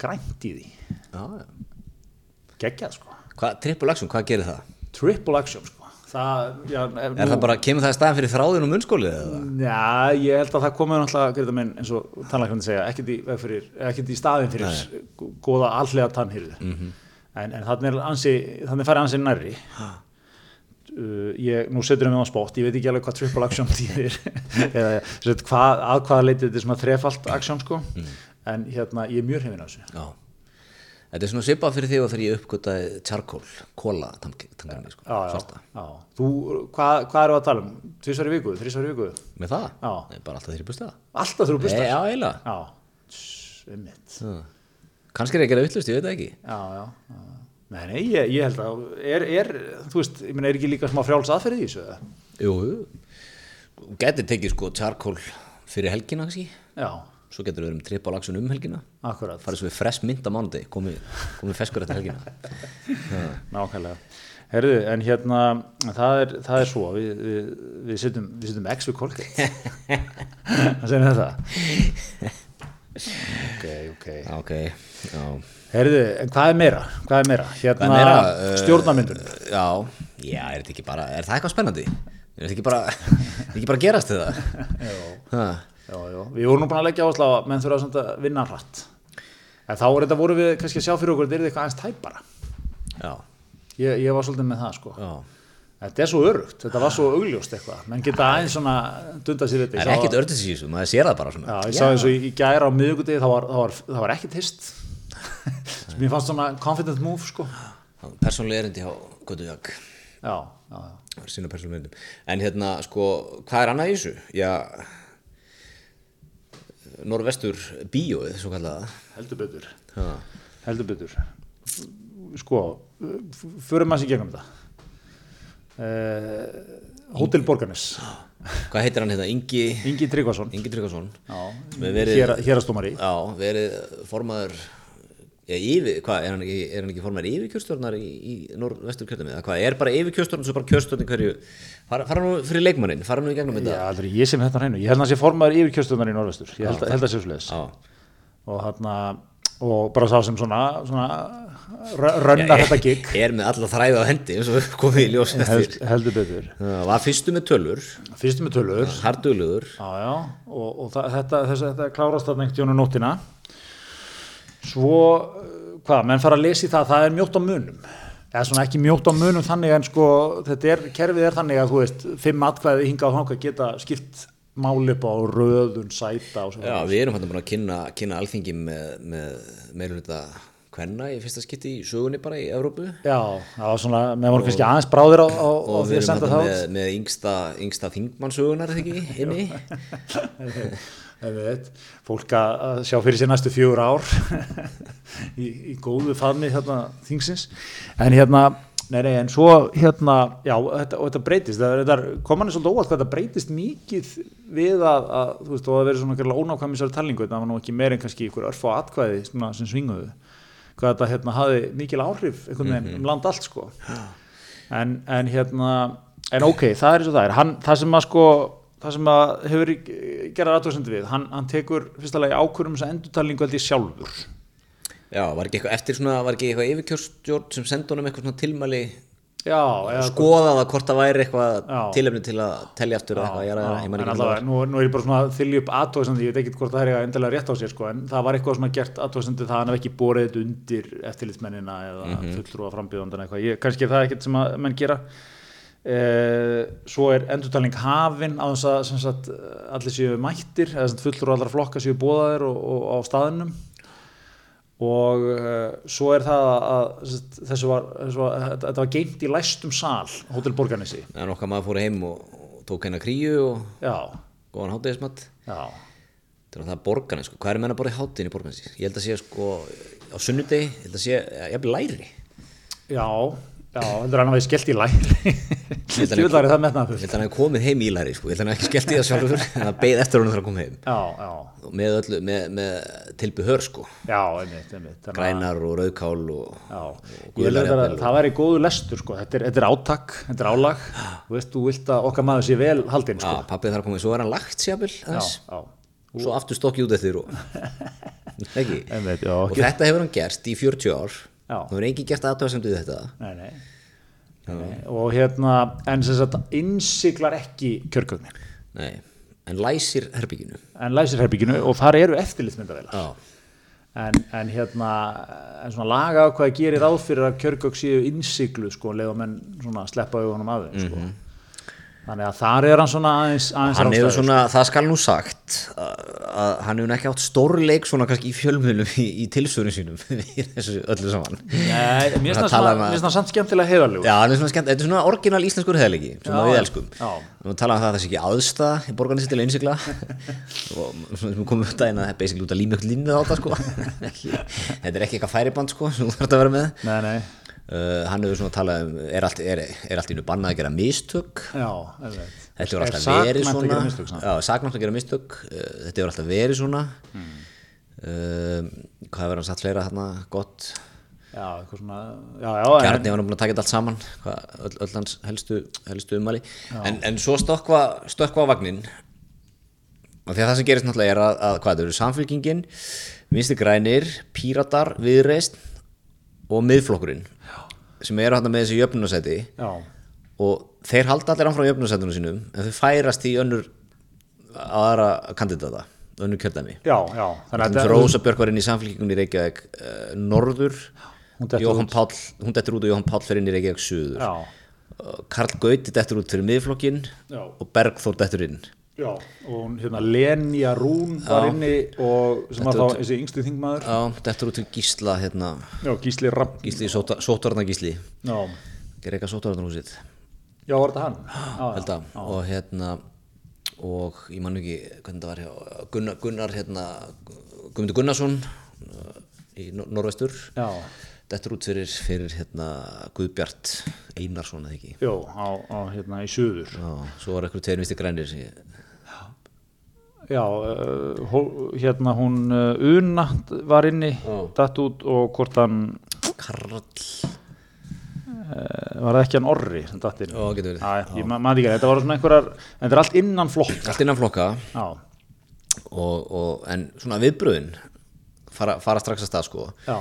B: grænt í því.
A: Já, já
B: geggjað sko
A: Hvað, triple action, hvað gerir það?
B: Triple Action sko það, já, ef
A: Er það bara, kemur það í staðan fyrir þráðin og munnskólið eða?
B: Já, ég held að það komið náttúrulega, Greta minn, eins og tannlæknandi segja, ekkert í, fyrir, ekkert í staðin fyrir Nei. góða allega tannhyrðu.
A: Mhm.
B: En, en þannig er ansi, þannig færi ansi nærri. Uh, ég, nú setur við mig á spott, ég veit ekki alveg hvað triple action þýðir, eða sem hvað, að hvaða leiti þetta er svona þrefalt action sko,
A: Mhm.
B: en hérna, ég er mjög hefinn á þessu.
A: Já Þetta er svona svipað fyrir þig og þegar ég uppgötaði charcoal, kóla tangarni, sko, svarta
B: já. Þú, hvað, hvað eru að tala um? Tvísvar í viku, þrísvar í viku?
A: Með það?
B: Já.
A: Nei, bara alltaf busti það
B: Alltaf
A: Nei,
B: bustar?
A: já, eiginlega
B: Já, Tss, einmitt.
A: Kannski er ég að gera vittlust, ég veit það ekki
B: Já, já. Nei, nei, ég, ég held að er, er, þú veist, ég meina, er ekki líka smá frjáls aðferði í þessu? eða?
A: Jú, Gæti tekið sko charcoal fyrir helgina, kannski
B: Já,
A: Svo getur við verið með triple action um helgina
B: akkurat,
A: Farið svo við fresh mynd á mánuði, komið komi feskur eftir helgina
B: nákvæmlega. Herðu, en hérna, það er, það er svo, við, við, við setjum, við setjum X við Colgate. Það segir það. Ok, ok.
A: Já, Ok, já
B: Herðu, en hvað er meira? Hvað er meira? Hérna,
A: Hvað er meira? Uh,
B: stjórnarmyndun.
A: Já, já, er þetta ekki bara, er það eitthvað spennandi? Er þetta ekki bara, ekki bara gerast þetta?
B: Já. Við vorum nú búin að leggja áslá að menn þurfa að vinna hratt. En þá þetta voru við kannski að sjá fyrir okkur, þetta er eitthvað aðeins tæpara. Ég, ég var svolítið með það, sko.
A: já.
B: Þetta er svo örugt, þetta var svo augljóst eitthvað. Menn geta aðeins svona dunda sér þetta.
A: Það er ekkert ördis í þessu, maður sér það bara svona.
B: Já, ég sá eins og í, gæra á miðugudegi það var, var, var ekkert hist. Ég fannst svona confident move sko.
A: Persónlega erindi hjá Götu Jak
B: Já, já, já.
A: Sína persónlega erindi. En hérna, sko, hvað er annað í þessu? Já Norvestur bíóið, svo kallaða
B: heldur betur,
A: Já,
B: heldur betur. Sko f- förum maður sér gegnum þetta. Uh, Hótel Borgarnes.
A: Hvað heitir hann hérna? Ingi
B: Ingi Tryggvason.
A: Ingi Tryggvason.
B: Já,
A: Sem hefur verið-
B: hérastómari
A: Já, verið formaður yfir, hvað, er hann ekki, er hann ekki formaður yfirkjörstjórnar í, í norðvestur kjördæmi? Eða Hvað, er bara yfirkjörstjórn og svo bara kjörstjórn í hverju fara, fara nú fyrir leikmannin, fara nú í gegnum
B: Já,
A: þetta
B: aldrei ég sem þetta hreinu. Ég held að hann sé formaður yfir kjörstöðunar í Norvestur ég held, held að sé svo leiðis
A: Já,
B: og hérna og bara sá sem svona, svona rö- rönnar þetta gig.
A: er með alla þræði á hendi eins og komið í ljós
B: held, heldur betur.
A: Það var fyrstu með tölur,
B: fyrstum með tölur.
A: Hardugluður
B: já, já, og, og það, þetta, þess, þetta klárast þarna einhvern tíðan um nóttina svo uh, hvað, menn fara að lesa í það það er mjótt á munum. Eða svona ekki mjótt á munum þannig en sko þetta er, kerfið er þannig að þú veist fimm atkvæði hingað og þangað geta skipt máli upp á röðun, sæta og svo
A: Já, við erum hann búin að kynna, kynna alþingi með, með meirulita kvenna í fyrsta skipti í sögunni bara í Evrópu.
B: Já, það var svona, með voru kannski aðeins bráðir á, á, á
A: og
B: því
A: við
B: að
A: erum
B: senda
A: hann
B: það
A: með,
B: út.
A: með yngsta, yngsta þingmannsögunar eða ekki inni
B: við veit, fólk að sjá fyrir sér næstu fjögur ár í, í góðu faðmi hérna þingsins. En hérna, nei, nei, en svo hérna, já, þetta, og þetta breytist, það, það kom hann svolítið óvart hvað þetta breytist mikið við að, að þú veist, og að vera svona einhverja ónákvæmisari talningu, þetta var nú ekki meir en kannski einhver örf á atkvæði svona, sem svinguðu, hvað þetta hérna hafði mikil áhrif einhvern veginn um land allt, sko. En, en hérna, en ok, það er og það er, hann, það sem að sko, það sem að hefur gerað aðtöðsendur við, hann, hann tekur fyrsta lagi ákvörum þess að endurtalningu held ég sjálfur.
A: Já, var ekki eitthvað eftir svona, var ekki eitthvað yfirkjörstjórn sem sendi honum eitthvað svona tilmæli
B: Já, eða
A: skoða það hvort það væri eitthvað
B: Já.
A: tilefni til að telja aftur eða eitthvað, ég er að, ég
B: en allavega, nú, nú er ég bara svona að þylja upp aðtöðsendur, ég veit ekki hvort það er endilega rétt á sér sko, en það var eitthvað svona gert aðtöðsendur það hann hef ekki þetta undir eftirlitsmennina eða mm. -hmm. fulltrúa frambjöðundan eitthvað, ég, kannski er það ekkert sem að menn gera svo er endurtalning hafin á þess að allir séu mættir eða sem sagt, fulltrúa allra flokka séu bóðaðir og, og á staðinum og uh, svo er það að þessu var, þessu var þetta þetta var geimt í læstum sal Hótel Borgarnesi.
A: En okkar maður fór heim og, og tók hennar kríu og góðan hátegismat
B: já,
A: þetta er það borgarni sko, hvað er menn að borða í hátíðin í borgarni ég held að sé sko á sunnudegi ég held að sé, ég hef læri
B: já já, heldur hann að við skellt í læri.
A: Að hann-
B: er það með
A: ég held að hann hef komið heim í læri sko, ég held að hann ekki skellt í það sjálfur. En það beið eftir honum þegar hann kom heim.
B: Já, já,
A: og með öllu, með, með tilbyhör sko.
B: Já, einmitt, einmitt. Að-
A: grænar og rauðkál og, og
B: að
A: jafnvel
B: það væri góðu lestur sko. þetta, er, þetta er átak, þetta er álag. Þú veist, þú vilt að okkar maður sé vel haldinn sko.
A: Já, pappið þarf að koma, svo er hann lagt og svo aftur stokki út eftir og, og þetta hefur hann gert í 40 ár. Það hefur engin gert aðtöðasemd við þetta.
B: Nei, nei, nei, og hérna en sem sagt, innsiglar ekki kjörgögnin,
A: Nei. en læsir herbygginu
B: en læsir herbygginu og þar eru eftirlitsmyndavelar
A: Já,
B: en, en hérna en svona laga hvað gerir ráð fyrir að kjörgögg séu innsiglu sko, leða menn svona sleppa augunum að þeim sko. Þannig að þar er hann svona aðeins, aðeins
A: hann hefur
B: ráðstæður,
A: svona, það skal nú sagt að, hann hefur ekki átt stórleik svona kannski í fjölmjölum í, í tilsvörun sínum í þessu öllu saman.
B: Nei, mér finnst
A: Það um
B: það samt skemmtilega heiðarlegur.
A: Já, hann er svona skemmt, þetta er svona orginal íslenskur heðleiki sem
B: Já,
A: við elskum.
B: Já.
A: og tala um það að það sé ekki aðstæða í borgarnir til að innsigla. Og svona sem við komum upp daginn að það er basically út að líma ykkur línið á þetta sko. Þetta er ekki eitthvað færiband sko sem þú þarf að vera með.
B: Nei, nei,
A: uh, hann hefur svona talað um er allt, er, er allt í nú bannað að gera mistök?
B: Já, einmitt.
A: þetta hefur alltaf verið svona. saknátt að gera mistök. Uh, þetta hefur alltaf verið svona. Uh, hvað hefur hann sagt fleira hérna gott?
B: Já, svona Já,
A: Gjarni var nú búin að taka þetta allt saman hvað, öll, öll hans helstu, helstu ummæli. En, en svo stökkva, stökkva á vagnin og því að það sem gerist náttúrulega er að, að hvað þetta eru samfélkingin vinstri grænir, píratar, viðreist og miðflokkurinn sem eru hann með þessi jöfnunasæti
B: Já,
A: og þeir halda allir áfram jöfnunasætunum sínum en þau færast í önnur aðra kandidata önnur kjördæmi. Rósa Björk var inn í samfélkingunni í Reykjavík uh, Norður Jóhann Páll, hún dettur út og Jóhann Páll fyrir inn í Reykjavík Suður.
B: Já,
A: uh, Karl Gauti dettur út fyrir miðflokkin
B: Já.
A: og Bergþór dettur inn
B: já. Og hérna, Lenja Rún var inni og sem var
A: Þetta
B: þá þessi yngstu þingmaður.
A: Já, dettur út til Gísla hérna,
B: Já, Gísli Rapp
A: Gísli, Sótvarna Gísli
B: Já,
A: Ger eitthvað Sótvarnarhúsið
B: já, var þetta hann? Já,
A: held að. Og hérna og ég man ekki hvernig það var hjá Gunnar, Gunnar hérna Guðmundur Gunnarsson uh, í Nor- Norðvestur.
B: Já,
A: dettur út fyrir, fyrir hérna Guðbjart Einarsson eða ekki?
B: Já, á, á hérna í suður.
A: Já, svo var eitthvað tveir visti grænir sem ég,
B: Já, hó, hérna hún uh, Una var inni datt út og hvort hann
A: Karl.
B: uh, var það ekki hann Orri sem datt inn?
A: Já, getur verið.
B: Æ, ég ma- man ekki, þetta var svona einhverjar en þetta er allt innan flokk
A: allt innan flokka. Og, og, en svona viðbröðin fara, fara strax að stað sko.
B: Já,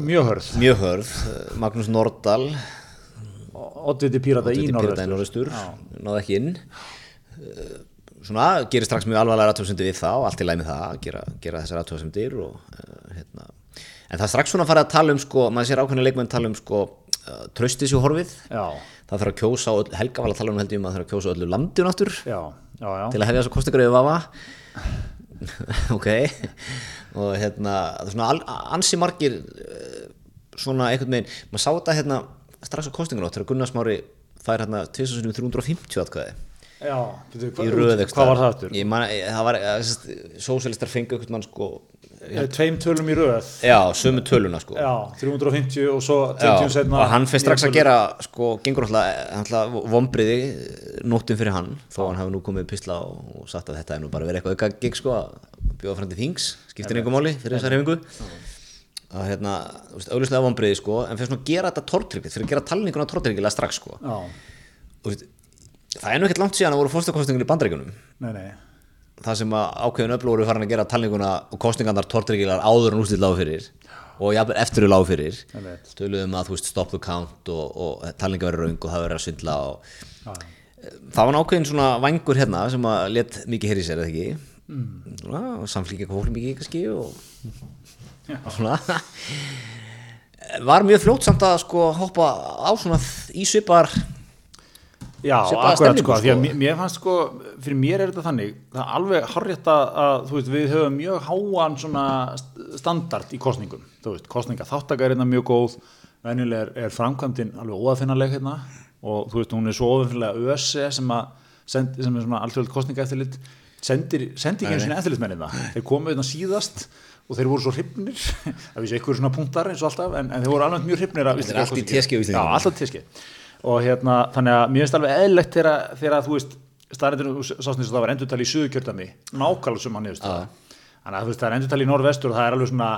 B: mjög hörð.
A: Mjög hörð, eh, Magnús Nordal.
B: Oddviti Pírata í
A: Norðustur náði ekki inn. Eh, svona, gerir strax mjög alvarlega aðtöðsendir við það og allt í læmi það að gera, gera þessar aðtöðsendir og uh, hérna. En það er strax svona að fara að tala um sko, maður sér ákveðna leikmenn tala um sko uh, tröstis í horfið.
B: Já,
A: það þarf að kjósa, öll- Helga var að tala um held ég um að það þarf að kjósa öllu
B: já, já
A: til að hefja kostingar yfir vafa. Ok. Og hérna það er svona ansi margir eh, svona einhvern veginn maður sá þetta hérna strax á kostingar átt þegar Gunnar Smári fær hérna 2350 atkvæði
B: Já, byrju,
A: í
B: hvað,
A: röð
B: hvað var það aftur?
A: Ég man, eh, það var, sósjálistar fengu einhvern mann sko
B: Eh, Tveim tölum í röð.
A: Já, sömu töluna sko.
B: Já, 350 og svo
A: Já,
B: 20 setna
A: og hann fyrir strax að gera sko, gengur alltaf vombriði nóttin fyrir hann, þó hann hafi nú komið pisla og, og sagt að þetta er nú bara verið eitthvað auka gig sko, að bjóða fram til þings skiptir einhver máli fyrir þessar hefingu að hérna, þú veist, augljóslega vombriði sko, en svona að gera þetta tortryggið það er nú ekkert langt síðan að voru fórstakostingur í bandaríkunum
B: nei, nei.
A: Það sem að ákveðin öflur voru farin að gera talninguna og kostningarnar tortryggilegar áður en úrslit lágu fyrir og jafnvel eftir lágu fyrir.
B: Einmitt.
A: töluðum að veist stop the count og, og talninga verið raung og það verið að svindla og
B: Já,
A: það var ákveðin svona vangur hérna sem að let mikið heyri sér eða ekki? Mm. svona, og samflíkja fólk mikið kannski og svona. Var mjög fljótt samt að sko hoppa á svona í svipar
B: Já, akkurat sko, því að
A: sko.
B: mér, mér fannst sko, fyrir mér er þetta þannig, það er alveg harrétt að, þú veist, við höfum mjög háan svona st- standard í kostningum, þú veist, kostninga þáttaka er hérna mjög góð, venjulega er, er framkvæmdin alveg óafinnaleg hérna og þú veist, hún er svo óafinnalega ÖSE sem að, sem er svona alltjóðlega kostninga eftirlit, sendir, sendi ekki einu sinni eftirlitsmennina, þeir komu hérna síðast og þeir voru svo hrifnir, það vissi einhver svona punktar eins og alltaf, en, en þeir voru alveg mjög
A: Íslendingum.
B: alltaf teski og hérna, þannig að mér finnst alveg eðlilegt þegar, þegar þú veist, staðrættinu sást eins og það var endurtali í suðukjördami nákvæmlega sem hann niðurst þannig að þú veist, það er endurtali í norðvestur og það er alveg svona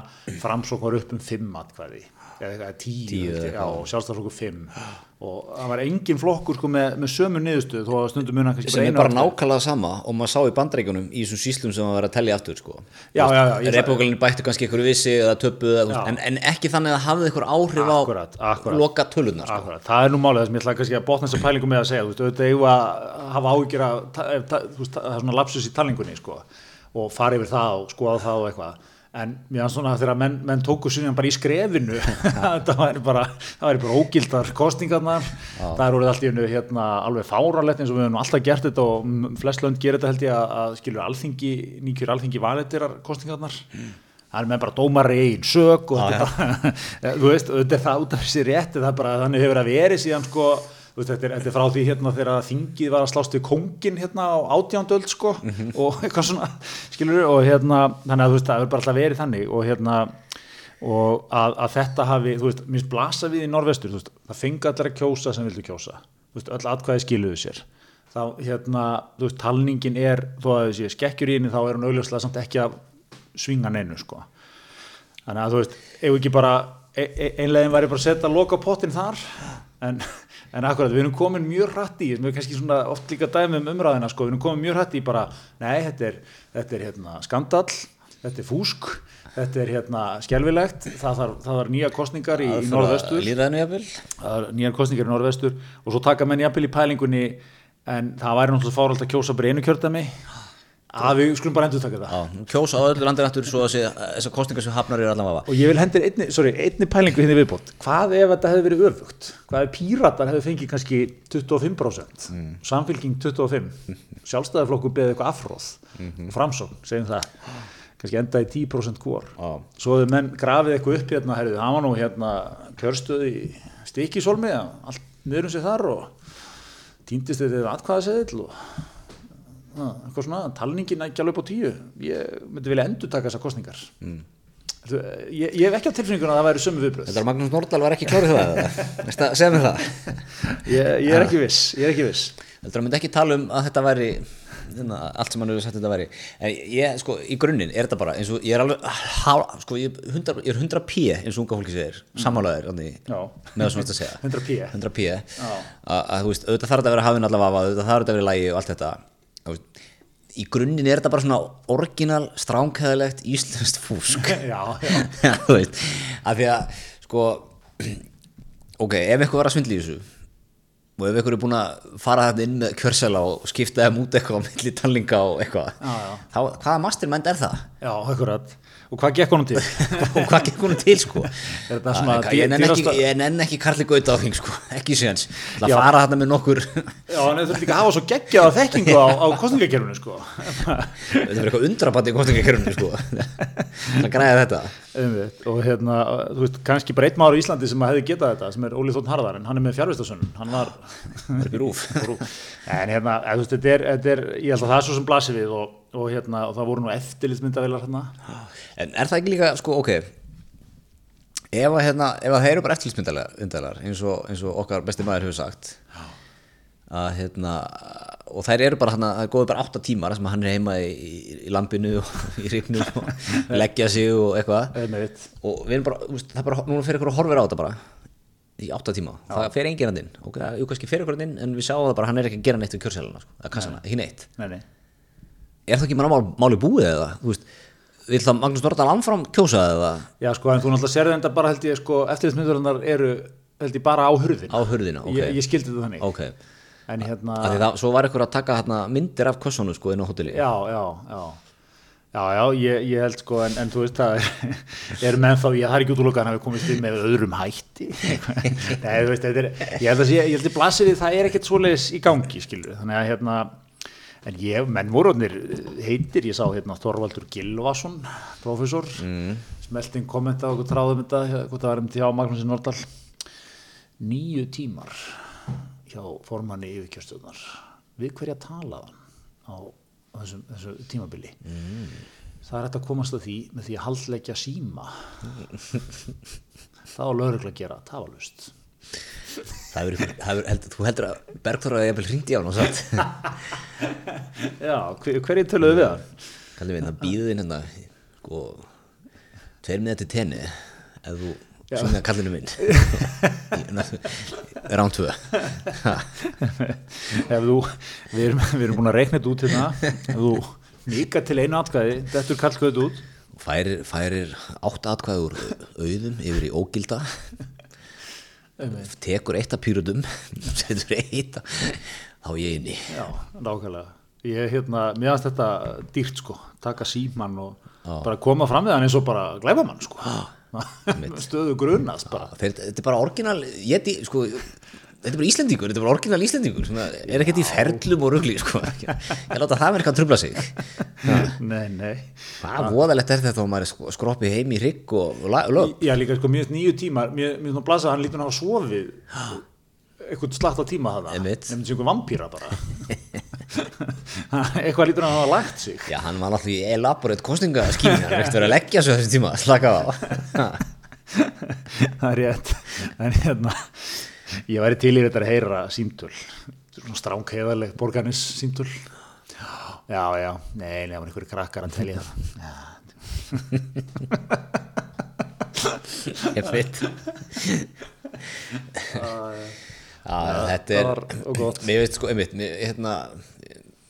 B: framsóknar upp um fimm atkvæði. Eða eitthvað tíu,
A: Tíu
B: tíu
A: eða
B: já, og sjálfstæðarflokkur fimm og það var engin flokkur sko með, með sömu niðurstöð þó að stundum mun hann kannski
A: sem er bara nákvæmlega sama og maður sá í bandreikunum í þessum síslum sem var að tellja aftur sko.
B: Já, já, já, ég-
A: repókalinn bætti kannski einhverju vissi eða töpuð en, en ekki þannig að hafði einhver áhrif á
B: Akkúrat, akkúrat.
A: loka tölunar sko.
B: Akkurat, það er nú málið það sem ég ætla kannski að botna þessa pælingu með að segja, þú veist, auðvitað eigum við að hafa áhyggjur að, það er svona lapsus í talningunni, sko, og fara yfir það og skoða það og eitthvað, en mér finnst svona þegar menn, menn tóku síðan bara í skrefinu, það væri bara, það bara ógildar kostingarnar, það er orðið allt í hennu hérna alveg fáralegt eins og við höfum nú alltaf gert þetta og flest lönd gerir þetta held ég að, að skilur alþingi, nýkjur alþingi valetirar kostingarnar, það er með bara dómari einn sög og þetta þú veist, auðvitað er það út af þessi rétt, það er bara þannig hefur að verið síðan sko, veist, þetta er, þetta er frá því hérna þegar þingið var að slást við kóngin hérna á átjándöld sko og eitthvað svona, skilur og hérna, þannig að þú veist, það hefur bara alltaf verið þannig og hérna, og að, að þetta hafi, þú veist, minnst blasa við í norvestur, þú veist, það fengi allir að kjósa sem vildu kjósa, þú veist, öll atkvæði skiluðu sér. Þá, hérna, þú veist, talningin er, þó að þessi skekkjur í henni, þá er hún augljóslega samt ekki að svinga neinu, sko. Þannig að þú veist, ef ekki bara e e einlegin væri bara að setja loka pottin þar en, en akkurat, við erum komin mjög hratt í sem er kannski svona oft líka dæmi um umræðina sko, við erum komin mjög hratt í bara nei, þetta er, þetta er hérna skandall þetta er fúsk, þetta er hérna skelvilegt, það þarf nýja kostningar í, í norðvestur nýjar kostningar í norðvestur og svo taka menn jafnvel í pælingunni en það væri náttúrulega fáralt að kjósa bara einu kjördæmi að við skulum bara endur taka
A: nú kjósa á öllu landin aftur svo að sé, þessar kostningar sem hafnar eru allan vafa.
B: Og ég vil hendur einni, sorry, einni pælingu hérna í viðbót. Hvað ef þetta hefði verið öfugt? Hvað ef píratar hefði fengið kannski 25%
A: Mm.
B: samfylking 25 sjálfstæðarflokku beðið eitthvað afróð
A: Mhm.
B: framsókn, segjum það. Kannski enda í 10% hvor.
A: Já.
B: svo hefur menn grafið eitthvað upp hérna herrið, það var nú hérna kjörstöð í stikisólmi allt niður um sig þar og týndist þetta atkvæðaseðil og eitthvað svona, talningin ekki alveg upp á tíu. Ég myndi vilja endur taka þessar kostningar mm. ég, ég hef ekki á tilfinninguna að það væri sömu viðbröð
A: Þetta er Magnús Nordal var ekki klárið það segðu mér það.
B: Ég, ég er ekki viss ég er ekki viss.
A: Að myndi ekki tala um að þetta væri hérna, allt sem hann hefur sagt þetta væri. En ég, sko, í grunninn er þetta bara eins og ég er alveg, há, sko, ég, er 100, ég er 100 p eins og unga fólki segir, mm.
B: Já.
A: með það sem þetta að segja.
B: 100 p
A: 100 p að, þú veist, auðvitað þarf þetta að vera hafinn allavega, auðvitað þarf þetta að vera lægi og allt þetta. Þú í grunninn er þetta bara svona orginal, stránkæðilegt íslenskt fúsk
B: já, já,
A: þú veist, af því að sko, ok, ef eitthvað var að svindla í þessu og ef eitthvað er búin að fara þetta inn með kjörsela og skipta þeim út eitthvað á milli talninga og eitthvað
B: Já, já.
A: þá, hvaða mastermind er það?
B: já, akkurat og hvað gekk honum til?
A: og hvað gekk hún til sko?
B: Er þetta svona
A: Æ, ég nenn ekki, ég nenn ekki Karli Gauta á þing sko, ekki séns Það fara þarna með nokkur
B: já, en þau þurfti ekki að hafa svo geggjaða þekkingu á, á kostningakerfinu sko
A: þetta er eitthvað undrabandi í kostningakerfinu sko það græða þetta.
B: Og hérna, þú veist, kannski bara einn maður í Íslandi sem hefði getað þetta, sem er Óli Þótt Harðar en hann er með fjárvistasönnun, hann var
A: ekki rúf
B: en hérna, þú veist, þetta er, þetta er ég held að það er svo sem blasir við og, og hérna, og það voru nú eftirlitsmyndavilar hérna.
A: En er það ekki líka, sko, ok ef að, hérna, ef að þeir eru bara eftirlitsmyndalar eins, og- eins og okkar besti maður hefur sagt að hérna og þær eru bara hérna, það er góður bara 8 tímar sem hann er heima í, í, lampinu og í ríknu og leggja sig og eitthvað. Og við erum bara, veist, það er bara núna fyrir ykkur að horfir á þetta bara í 8 tíma, það fer enginn hann inn. Og jú kannski fer ykkur hann inn en við sjáum það bara hann er ekki að gera neitt við kjörselina, sko, að kassana, ekki neitt.
B: Nei, nei.
A: er það ekki bara mál, máli búið eða, þú veist vil það Magnús Nordahl anfram kjósa eða?
B: Já, sko, en þú náttúrulega sérði þetta bara held ég, sko, eftirlitsmyndavilar eru held ég bara á hurðin
A: á hurðina, ok.
B: Ég, ég skildi þetta þannig.
A: Ok,
B: en hérna,
A: það, svo var ykkur að taka hérna, myndir af kössunum sko inn á hotelli
B: já, já, já Já, já, ég, ég held sko, en, en þú veist, það er, er menn þá, ég, er ekki út úr lukkan að við komist inn með öðrum hætti. Nei, þú veist, er, ég held að sé, ég held að blasir við, það er ekkert svoleiðis í gangi, skilur. Þannig að hérna, en ég, menn voruðnir heitir, ég sá hérna Þorvaldur Gilvason, professor, mm. smelting kommenta og tráðum þetta, hvað það var um til á Magnúsin Nordal, nýju tímar hjá formanni yfirkjörstjóðnar. Við hverja talaðan á þessu, þessu tímabili mm. það er hægt að komast að því með því að haldleggja síma það á lögregla að gera tafalust
A: það er, er heldur, þú heldur að Bergþóra er vel hringt í án og satt
B: já, hver, hverju töluðu við hann?
A: kallum við hérna býðin hérna sko, tveir með þetta tenni ef þú Svona kallinu minn Rán 2
B: Ef þú Við erum, vi erum búin að reikna þetta út hérna. Ef þú mika til einu atkvæði Þetta er kallkvæðið út
A: Færir, færir átt atkvæði úr auðum Yfir í ógilda. Tekur eitt af pýrutum Setur eitt Þá ég inni
B: Já, nákvæmlega. Ég er hérna, mér finnst þetta dýrt sko. Taka síman og Já. bara koma fram við hann eins og bara glæfa mann sko. Já stöðu grunast bara.
A: Þetta er bara orginal ég, sko, þetta er bara Íslandíkur þetta er bara orginal Íslandíkur er ekkert í ferlum og ruggli sko. ég láta það verið að trubla sig.
B: Nei, nei.
A: Hvað voðalegt er þetta og maður er skroppið heim í rygg og lög?
B: Já líka sko mjög nýju tímar það að blasa hann lítur að hafa svofið eitthvað slatt á tíma það nefnir sem einhver vampýra bara eitthvað lítur hann að hafa lagt sig.
A: Já hann var náttúrulega í elaborate kostningaskími hann vekti verið að leggja svo þessi tíma slaka á.
B: Það er rétt. En hérna ég væri til í þetta að heyra símtöl. Svona stráng heiðarleg borgarnis símtöl. Já já, nei, var einhverju krakkar að telja
A: það. Ég fitt Já, þetta er, mér veit sko, einmitt, mér, hérna,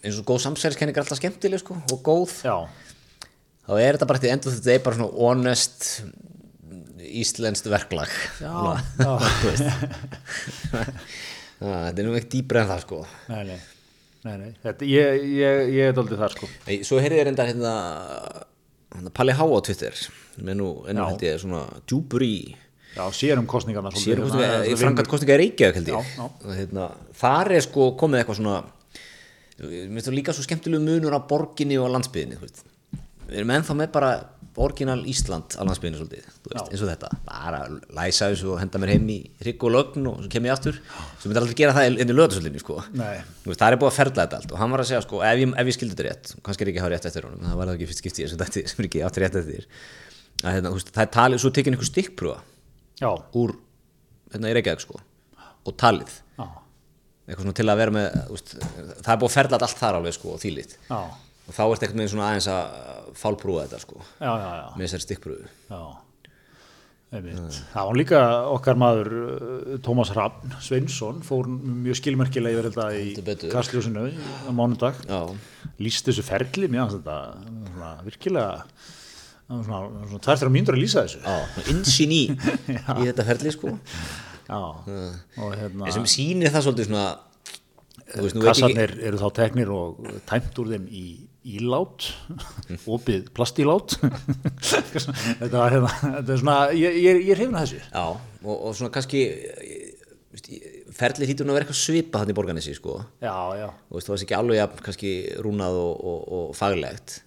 A: eins og góð samsverðiskenning er alltaf skemmtileg sko og góð.
B: Já.
A: þá er þetta bara til endur þetta er bara svona honest íslenskt verklag.
B: Já, já.
A: þetta er nú ekkert dýbra en það sko.
B: Nei, nei, nei, nei. Þetta, ég, ég, ég er doldið þar sko.
A: Svo heyrði ég reynda hérna, hérna Palli Há á Twitter með nú held ég svona djúbur í
B: Já, sérum kostningarna
A: frangat kostningar í Reykjavík held ég. Hérna, Þar er sko komið eitthvað svona mér finnst það líka svo skemmtilegu munur á borginni og landsbyðinni við erum ennþá með bara orginal Ísland á landsbyðinni svolítið, veist, eins og þetta. Bara læsa þessu og henda mér heim í hrygg og lögn og svo kem ég aftur. Sem myndi aldrei gera það inn í löðarsöldinni sko. það er búið að ferla þetta allt og hann var að segja sko, ef ég, ég skildi þetta rétt, kannski er ekki að hafa rétt eftir honum það var það ekki fyrst skiptið sem er ekki átt rétt eftir. Að, hérna, það er talið, svo tekinn einhver stikkprúa úr hérna, í Reykjavík sko, og talið eitthvað svona til að vera með úst, það er búið að ferla allt þar alveg sko og þýlit og þá ert eitthvað með svona aðeins að fálprúa þetta sko.
B: Já, já, já.
A: með þessari stikkprúðu.
B: Það var líka okkar maður uh, Tómas Raffn Sveinsson fór mjög skilmerkilega yfir þetta í Kastljósinu á mánundag líst þessu ferli finnst þetta virkilega svona, svona tværtir á mínur að lýsa þessu.
A: Insýn í í þetta ferli sko
B: Og
A: hérna sem sýnir það svolítið svona
B: veist, Kassarnir ekki... eru þá teknir og tæmt úr þeim í ílát opið plastílát. Þetta hérna þetta er svona, ég, ég, ég er hefna þessu.
A: Já, og, og svona kannski ferli hýttur að vera eitthvað svipa hann í borganessi sko.
B: Já, já.
A: Og veist, það var ekki alveg kannski rúnað og, og, og faglegt.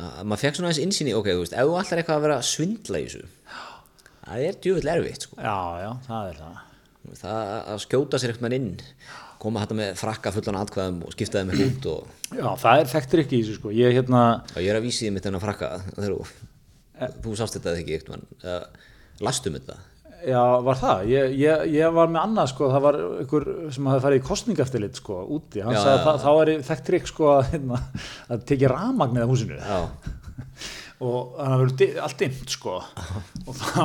A: Að maður fekk svona aðeins insýni, ok, þú veist, ef þú allar eitthvað að vera svindla í þessu það er djúvill erfitt sko.
B: já, já, það er það.
A: Það að skjóta sér eitthvað inn koma þetta með frakka fullan atkvæðum og skipta þeim út og...
B: já, það er þekktur ekki í þessu sko. Ég, hérna...
A: ég er að vísi þið mitt þennan frakka þegar þú, e... þú sást þetta ekki eitthvað lastum þetta
B: já, var það, ég, ég, ég var með annað sko, það var ykkur sem hafi farið í kostningaftillit sko, úti, hann já, sagði að þá er þekktur ekki sko að, hérna, að tekið ramagnið af húsinu. Já og þannig að það verður allt dimmt sko. Og þá,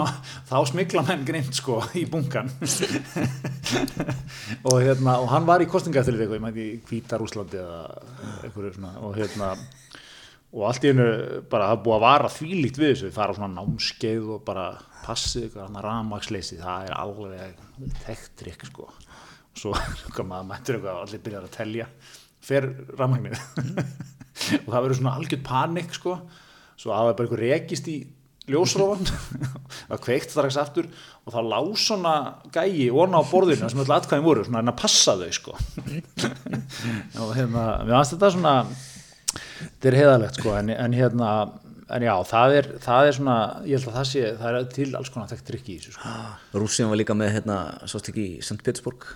B: þá smikla menn grimt sko í bunkan og hérna og hann var í kostningaeftirlit eitthvað, ég mætti í Kvítarúslandi eða eitthvað svona. Og hérna og allt í hennu bara það búið að vara þvílíkt við þessu, fara á svona námskeið og bara passið eitthvað, hann að ramagsleisi það er alveg tektrikk sko. Og svo maður mættur eitthvað allir byrjar að telja. Fer rafmagnið og það verður svona algjörð panik sko, svo að það er bara einhver rekist í ljósrófan það kveikt strax aftur og þá lá svona gæi orna á borðinu sem öll atkvæðin voru, svona en að passa þau sko. Og hérna, mér fannst þetta svona þetta er heiðalegt sko en, en hérna, en já, það er það er svona, ég held að það sé það er til alls konar þekkt drikki í þessu sko.
A: Rússin var líka með hérna, sást ekki í St. Petersburg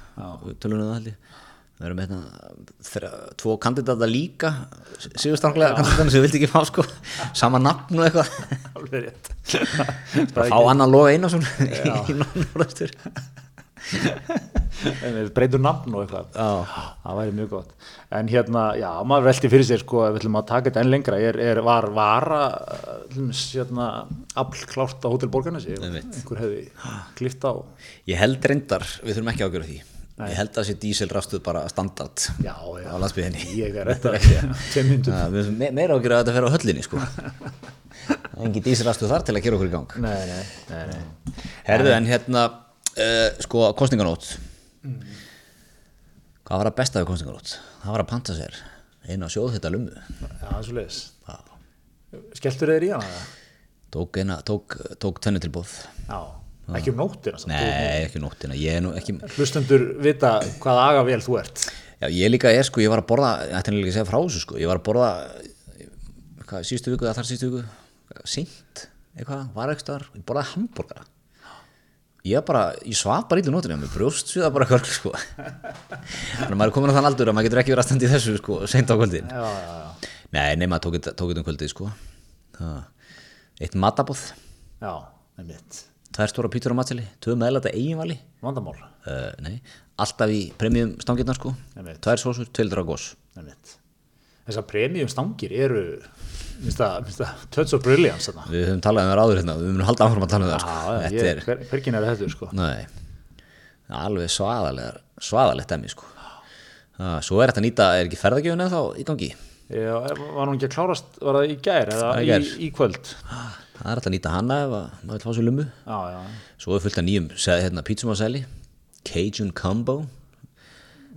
A: tölunum það held ég það eru með hérna þeirra, tvo kandidata líka sigurstanglega kandidata sem vildi ekki fá sko. Sama nafn og eitthvað.
B: Alveg rétt.
A: Fá annan loga Einarsson í norðastur
B: En við breytum nafn og eitthvað.
A: Já.
B: það væri mjög gott. En hérna, já, maður velti fyrir sér sko, við ætlum að taka þetta enn lengra. Er, er, var vara dæmis, hérna, afl klárt á Hótel Borgarnesi? Ef
A: Einmitt.
B: einhver hefði klift á.
A: Ég held reyndar, við þurfum ekki að ágjöra því ég held að það sé dísilrastuð bara standard
B: já, já,
A: á landsbyðinni
B: ég er rétt að
A: me- meira ágjöra að þetta fer á höllinni sko. Engi dísilrastuð þar til að gera okkur í gang.
B: Nei, nei, nei, nei.
A: Herðu en hérna uh, sko kostninganót hvað var að besta við kostninganót? Það var að panta sér eina sjóð þetta lummu.
B: Já, er svo leiðis skelltur þeir í hana?
A: tók, tók, tók tönnu tilbúð
B: já, ekki um nóttina samt.
A: Nei, ekki um nóttina. Ég er nú ekki
B: hlustendur vita hvað aga vel þú ert.
A: Já, ég líka er sko, ég var að borða ég ætti nefnilega ekki að segja frá þessu sko ég var að borða hvað, síðustu viku eða þar síðustu viku? Sint, eitthvað, var ekki staðar ég borðaði hambúrgara ég bara, ég svaf bara ílum nótinu með brjóst sviða bara kvörg sko. Þannig að maður er komin á þann aldur að maður getur ekki verið að standa í þessu sko seint á kvöldin.
B: Já, já, já,
A: nei, maður tók þetta- tók þetta um kvöldið sko. Það, eitt matabóð
B: já, einmitt
A: tvær stóra pítur á matseli, tvö meðlæta eiginvali.
B: Vandamál,
A: uh, nei, alltaf í premium stangirna sko, tvær sósur, tveildra gós
B: einmitt. Þessar premium stangir eru of brilliance þarna.
A: Við höfum talað um það áður hérna, við munum halda áfram að tala um það sko. Þetta
B: ég,
A: er,
B: hver, hvergin er þetta sko?
A: Nei, alveg svaðalegar, svaðalegt emmi sko. Það, svo er þetta nýta, er ekki ferðagjöfun eða þá í gangi?
B: Já, var hún ekki að klárast, var það í gær eða
A: í
B: í, kvöld?
A: Það er alltaf að nýta hana ef að maður vil fá sér lummu.
B: Já, já,
A: Svo er fullt af nýjum, hérna, pítsum að selji, Cajun Combo,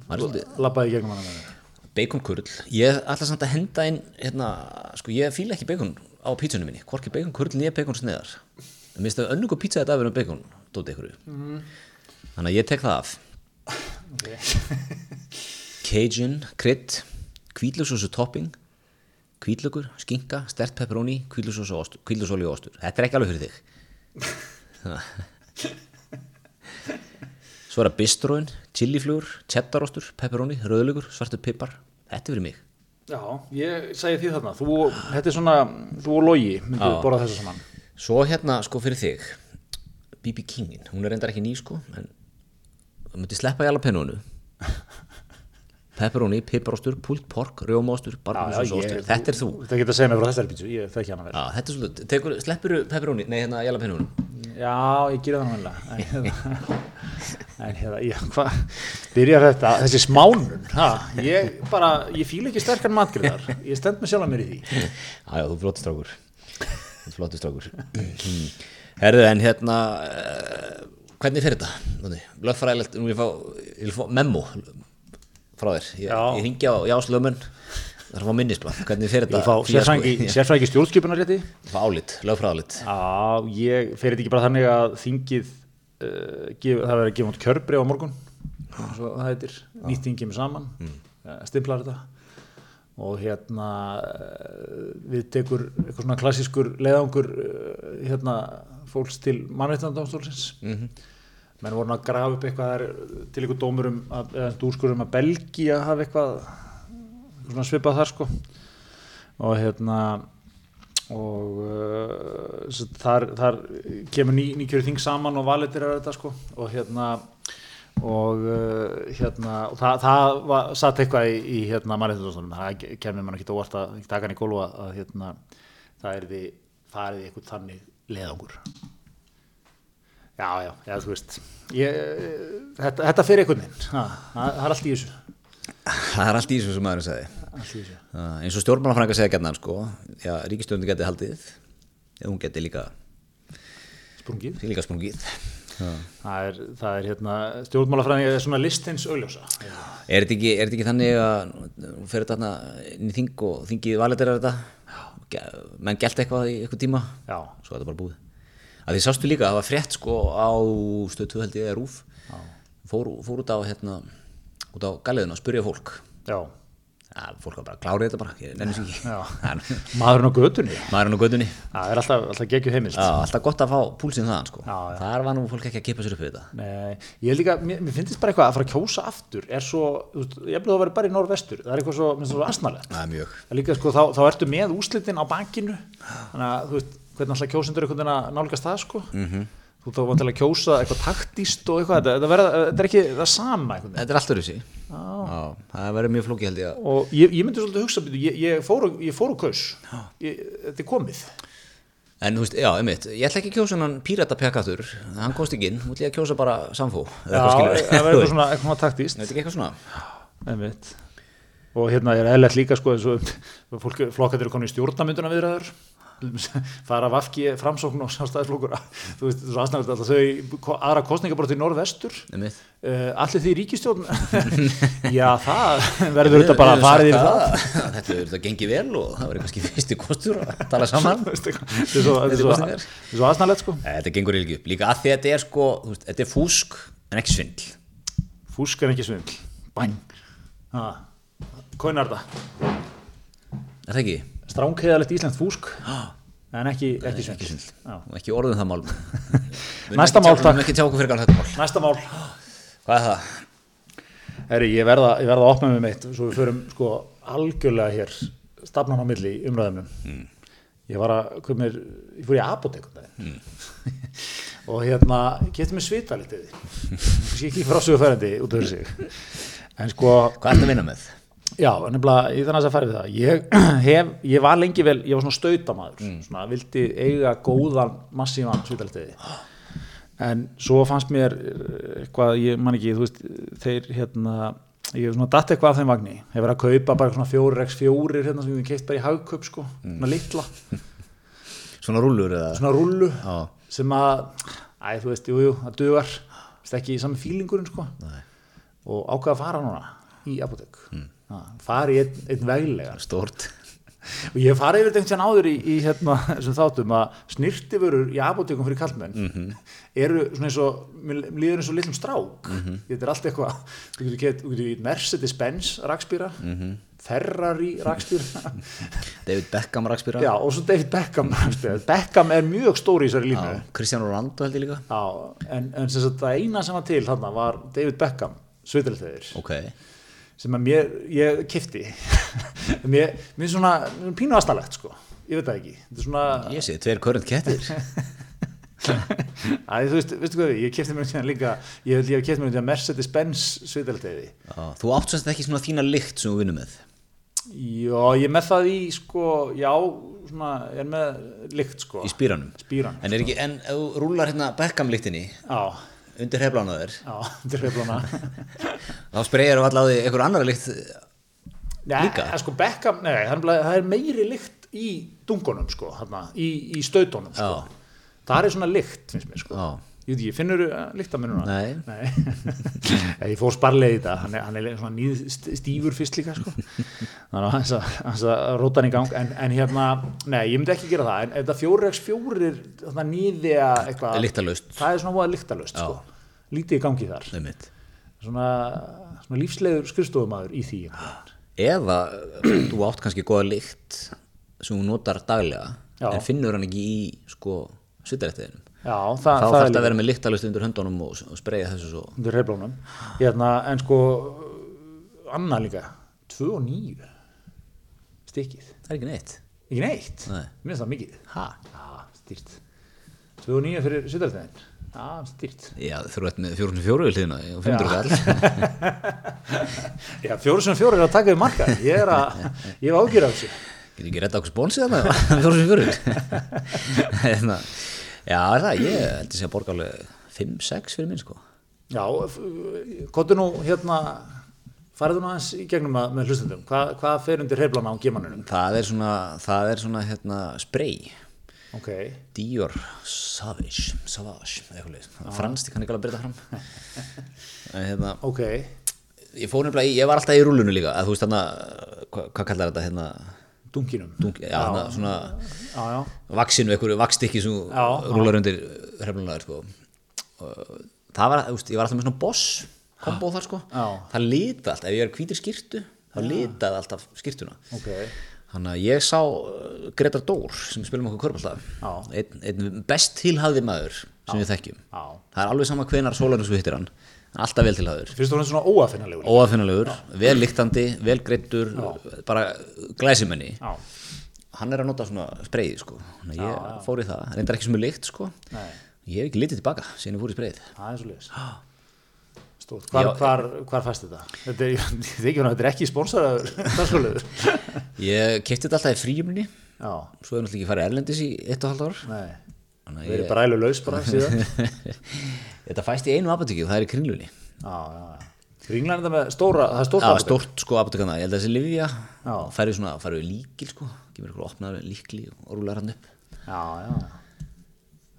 A: Það
B: í gegnum hana með mér
A: bacon kurl. Ég ætla samt að henda inn, hérna, sko ég fíla ekki bacon á pítsunum minni, hvorki bacon kurl nýja bacon sneðar. Það minnst að önnungu pítsa þetta af verðum bacon, dóti ykkur. Þannig að ég tek það af. Cajun, krydd, kvítlöksósu topping, kvítlökur, skinka, stert pepperoni, kvítlöksósu og ostur. Þetta er ekki alveg fyrir þig. Svo er það bistróin, chiliflugur, cheddarostur, pepperoni, rauðlugur, svartur pipar. Þetta er fyrir mig.
B: Já, ég segi því þarna þú, þetta er svona, þú og logi myndu borða þessu saman
A: Svo hérna sko fyrir þig, BB Kingin, hún er reyndar ekki ný sko, en það myndi sleppa í alla pennunu. Pepperoni, piparostur, pult pork, rjómaostur, barbúsostur, þetta er þú.
B: Þetta getur að segja mig frá þessari pítsu, ég þekki hana vel
A: Já, þetta svolítið, tekur, sleppur pepperoni, nei hérna jæla pennunum.
B: Já, ég gera það náttúrulega en hérna, hérna já, hvað byrjar þetta, þessi smánun ha, ég bara, ég fíla ekki sterkar matgriðar, ég stend með sjálf mér í því
A: Já, já, þú flottur strákur Þú flottur strákur mm. Herðu, en hérna uh, hvernig fyrir þetta? Lögfræðilegt, nú ég fá, ég fá memo frá þér. Ég, ég ringi á Jáslömun Það er að fá minnisblad, hvernig fyrir þetta
B: fá sérfræðingi sérfræðingi stjórnskipunar rétti
A: Fá álit, lögfræðilegt
B: Já, ég fer þetta ekki bara þannig að þingið uh, gef, það verður að gefa út kjörbri á morgun. Svo það heitir, nýtt þing kemur saman mm. stimplar þetta. Og hérna uh, við tekur eitthvað svona klassískur leiðangur uh, hérna fólks til mannveitandamstólsins mm -hmm. Menn voru að grafa upp eitthvað til ykkur dómur um að, um að Belgia hafi eitthvað, svipað þar sko. Og hérna og uh, þar, þar kemur ný, nýkjöru þing saman og valitir er þetta sko. Og hérna og uh, hérna og það, það var, satt eitthvað í, í hérna mannréttindastónum, það kemur mann ekki óvart að ekki taka hann í gólu að, að hérna það er því farið í eitthvað þannig leðangur já, já, já, þú veist ég, þetta, þetta fyrir einhvern veginn. Það er allt í þessu.
A: Það er allt í þessu sem maður sagði.
B: Allt í þessu.
A: Uh, eins og stjórnmálafrænga segja gætna sko, já, ríkistjórnum geti haldið eða hún geti líka,
B: sprungið.
A: Líka sprungið.
B: Það er, það er hérna stjórnmálafræðing er svona listins augljósa.
A: Er þetta ekki, þetta ekki þannig að þú fyrir þarna inn í þing og þingið valiterar þetta? Menn gælt eitthvað í eitthvað tíma?
B: Já,
A: svo er þetta bara búið að því sástu líka, það var frétt sko á stöð 2 held ég eða rúf fór, fór út á hérna út á galliðinu að spurja fólk.
B: Já,
A: ja, fólk var bara klárið þetta bara, ég nefnir sér ekki.
B: Já. Maðurinn á götunni.
A: Maðurinn á gödunni
B: það er alltaf, alltaf geggju heimilt
A: Já, alltaf gott að fá púlsinn þaðan sko.
B: Já, já.
A: þar var nú fólk ekki að kipa sér upp við þetta.
B: Nei, ég líka, mér, mér finnst bara eitthvað að fara að kjósa aftur er svo, þú veist, ég hefði að vera bara í norðvestur það er eitthvað svo, minnst það svo asnalegt.
A: Það er mjög.
B: Líka, sko, þá, þá ertu með úslitin á bankinu þannig að, þú veist, hvernig alltaf kjósendur einhvern veginn að nálgast það, sko?
A: Mhm.
B: þú þá vantilega kjósa eitthvað taktíst og eitthvað, þetta, þetta, verða, þetta er ekki það sama veginn?
A: Þetta er alltaf þessi það verður mjög flóki held ég. Að
B: og ég, ég myndi svolítið hugsa, ég, ég fór og- ég fór og kaus. Ég, þetta er komið.
A: En þú veist, já, einmitt, ég ætla ekki að kjósa hann pírata pjakatur, hann komst ekki inn. Þú ætla ég að kjósa bara samfó
B: Já,
A: eitthvað
B: það verður eitthvað svona, eitthvað taktíst
A: Þetta ekki eitthvað svona?
B: Einmitt. og hérna er eðlert líka sko, eins og fólk, flokkat eru konið í stjórnamynduna viðræður fara vafki framsókn og sástæðisflokkur þú veist, svo aðsnægt alltaf þau aðra kostningabrot í norðvestur. Uh, allir því ríkistjórn já, það verður þetta bara að farið yfir það.
A: Þetta verður þetta gengið vel og það verður kannski fyrsti kostur að tala saman.
B: Þú þetta er svo, þetta er svo,
A: kosningar.
B: þetta sko.
A: Þetta gengur ekki upp, líka að því að þetta er sko þú veist, þetta er fúsk en ekki svindl.
B: Fúsk er ekki svindl. Bæn. Hvað er það?
A: Er það ekki?
B: Stránkheðalegt íslenskt fúsk en ekki, ekki svindl.
A: og ekki orðum það mál.
B: Næsta mál, takk.
A: þetta
B: næsta mál.
A: Hvað er það?
B: Herri, ég verða, ég verða að opna með meitt svo við förum sko algjörlega hér stafnan á milli í umræðumum
A: Mm.
B: ég var að koma mér ég fór í apotek um daginn. og hérna getur mér svita litið ég ekki frá sig færandi út af sig en sko,
A: Hvað ertu að vinna með?
B: Já, nefnilega ég þannig að fara við það. Ég hef, ég var lengi vel ég var svona stautamæður,
A: Mm.
B: svona vildi eiga góðan massívan svita litið en svo fannst mér eh, eitthvað, ég man ekki, þú veist þeir hérna, ég hef svona datt eitthvað af þeim vagni, hefur verið að kaupa bara svona fjórir x fjórir hérna sem ég keitt bara í hagkaup sko, svona litla,
A: Svona rúllur eða?
B: svona rullu
A: Já,
B: sem að, æ, þú veist, jú, jú, það dugar. Veist ekki sami fílingurinn sko.
A: Nei.
B: og ákveða að fara núna í apotek mm. Fara í einn, einn veglega.
A: Stórt.
B: Og ég hef farið yfir þetta einhvern veginn áður í, í hérna, þessum þáttum að snirtiförur í apotekum fyrir kallmenn
A: Mhm.
B: eru svona eins og líður eins og litlum strák.
A: Mhm.
B: þetta er allt eitthvað þú getur í Mercedes-Benz rakspýra
A: Mhm.
B: Ferrari rakspýra
A: David Beckham rakspýra
B: já og svo David Beckham rakspýra Beckham er mjög stóri í þessari línu.
A: Cristiano Ronaldo held ég líka.
B: Já, en, en sem sagt það eina sem var til þarna var David Beckham sveitalþeðir
A: Ok,
B: sem að mér, ég kifti. Mér, mér er svona pínu aðstæðlegt sko, ég veit það ekki. Þetta er svona,
A: ég sé, tveir körund kettir.
B: Æ, þú veist, veistu hvað við, ég kefti mér hérna líka, ég held ég hef kefti mér hérna Mercedes-Benz sveitalteði.
A: Já, Þú átt sérst ekki svona þína lykt sem þú vinnur með.
B: Já, ég er með það í, sko, já, svona, ég er með lykt, sko,
A: í spýranum
B: spýran.
A: En ekki, en ef þú rúlar hérna Beckham lyktinni
B: Já,
A: undir heflána þér
B: já, þetta er hefluna.
A: þá spreyjar þú allavega því einhver annar lykt
B: Nei,
A: Líka?
B: sko, Beckham, nei, það er, er meiri lykt í dungunum, sko, í, í stautunum, sko. Það er svona lykt, finnst mér, sko.
A: Já.
B: Ég ekki, finnur þú lyktamennuna?
A: Nei.
B: Nei. ég fór sparlega í þetta, hann er, hann er svona nýð st- stífur fyrst líka, sko. Þannig að hans að, að róta hann í gang, en, en hérna, nei, ég myndi ekki gera það, en ef það fjórir nýði að eitthvað, það er svona voða lyktalöst, sko. Lítið í gangi þar. Svona, svona lífslegur skrifstofumæður í því.
A: eða þú átt kannski góða lykt sem þú notar daglega
B: Já.
A: en finnur hann ekki í sko svitarættiðinum
B: Já, það,
A: þá
B: það
A: þarf
B: er
A: þetta að vera með lyktalust undir höndunum og, og spreyja þessu svo
B: undir reyflónum. Hérna, en sko, annað líka, 2 og 9 stikkið.
A: það er ekki neitt
B: Ekki neitt?
A: Nei.
B: Mér finnst það mikið.
A: ha?
B: Já, stýrt. 2 og 9 fyrir sýttarstæðin. Já, stýrt.
A: já ert með 44 við hliðina og 500 kall
B: Já, fjóru sem fjóru er að taka við marka. Ég er að, ég hef ágjur af þessu.
A: getur ekki redda okkur spónsið þarna 44 Hérna, já það? Ég held að sé að borga alveg 5-6 fyrir minn sko.
B: Já, kottu nú hérna, farið nú aðeins í gegnum að, með hlustundum. Hva, hvað fer undir reyflana á gemanunum?
A: það er svona, það er svona hérna spray.
B: Ok,
A: Dior Savage Savage, franskt, ég kann ekki alveg breyta fram. En hérna,
B: ok.
A: ég fór nefnilega ég var alltaf í rúlunu líka að þú veist þarna, hvað, hvað kallar þetta hérna,
B: dunkinum.
A: Dunk, já, þarna, svona
B: já, já,
A: vaksinu, einhverju vakstykki sem
B: Já,
A: rúlar undir hrefnulegar sko. Það var, ég var alltaf með svona boss kombo þar sko,
B: Já.
A: það lita allt. Ef ég er hvítir skýrtu, þá litaði alltaf skýrtuna
B: ok.
A: Þannig að ég sá uh, Gretar Dór sem spilum okkur körbáltaf
B: Já.
A: einn, einn best tilhæði maður sem við þekkjum.
B: Já.
A: það er alveg sama hvenar sólarins við hittir hann alltaf vel tilhæður
B: Fyrst og fremst svona óafinnalegur
A: óafinnalegur, vel lyktandi, vel greittur bara glæsimenni.
B: Já,
A: hann er að nota svona spreyði sko. Þannig að ég fór í það, reyndar ekki sem er lykt sko. Ég hef ekki litið tilbaka síðan ég fór í spreyðið
B: það er svo Stórt, hvar,
A: Já.
B: hvar, hvar fæst þetta? Þetta er, ég þetta er ekki dagsköluður
A: ég kefti þetta alltaf í fríjumni
B: Já,
A: svo er náttúrulega ekki farið erlendis í eitt og halvt ár.
B: Við erum
A: ég,
B: bara ælu laus bara síðan
A: þetta fæst í einu apotekki og það er í kringlunni.
B: Kringlan er þetta með stóra, það er stórt
A: Það var
B: apótek.
A: stórt sko apotekana, ég held að þessi Livia
B: Já.
A: færið svona, færið líkil sko. Gefur ykkur opnaður líkli og rúlar hann upp.
B: Já, já,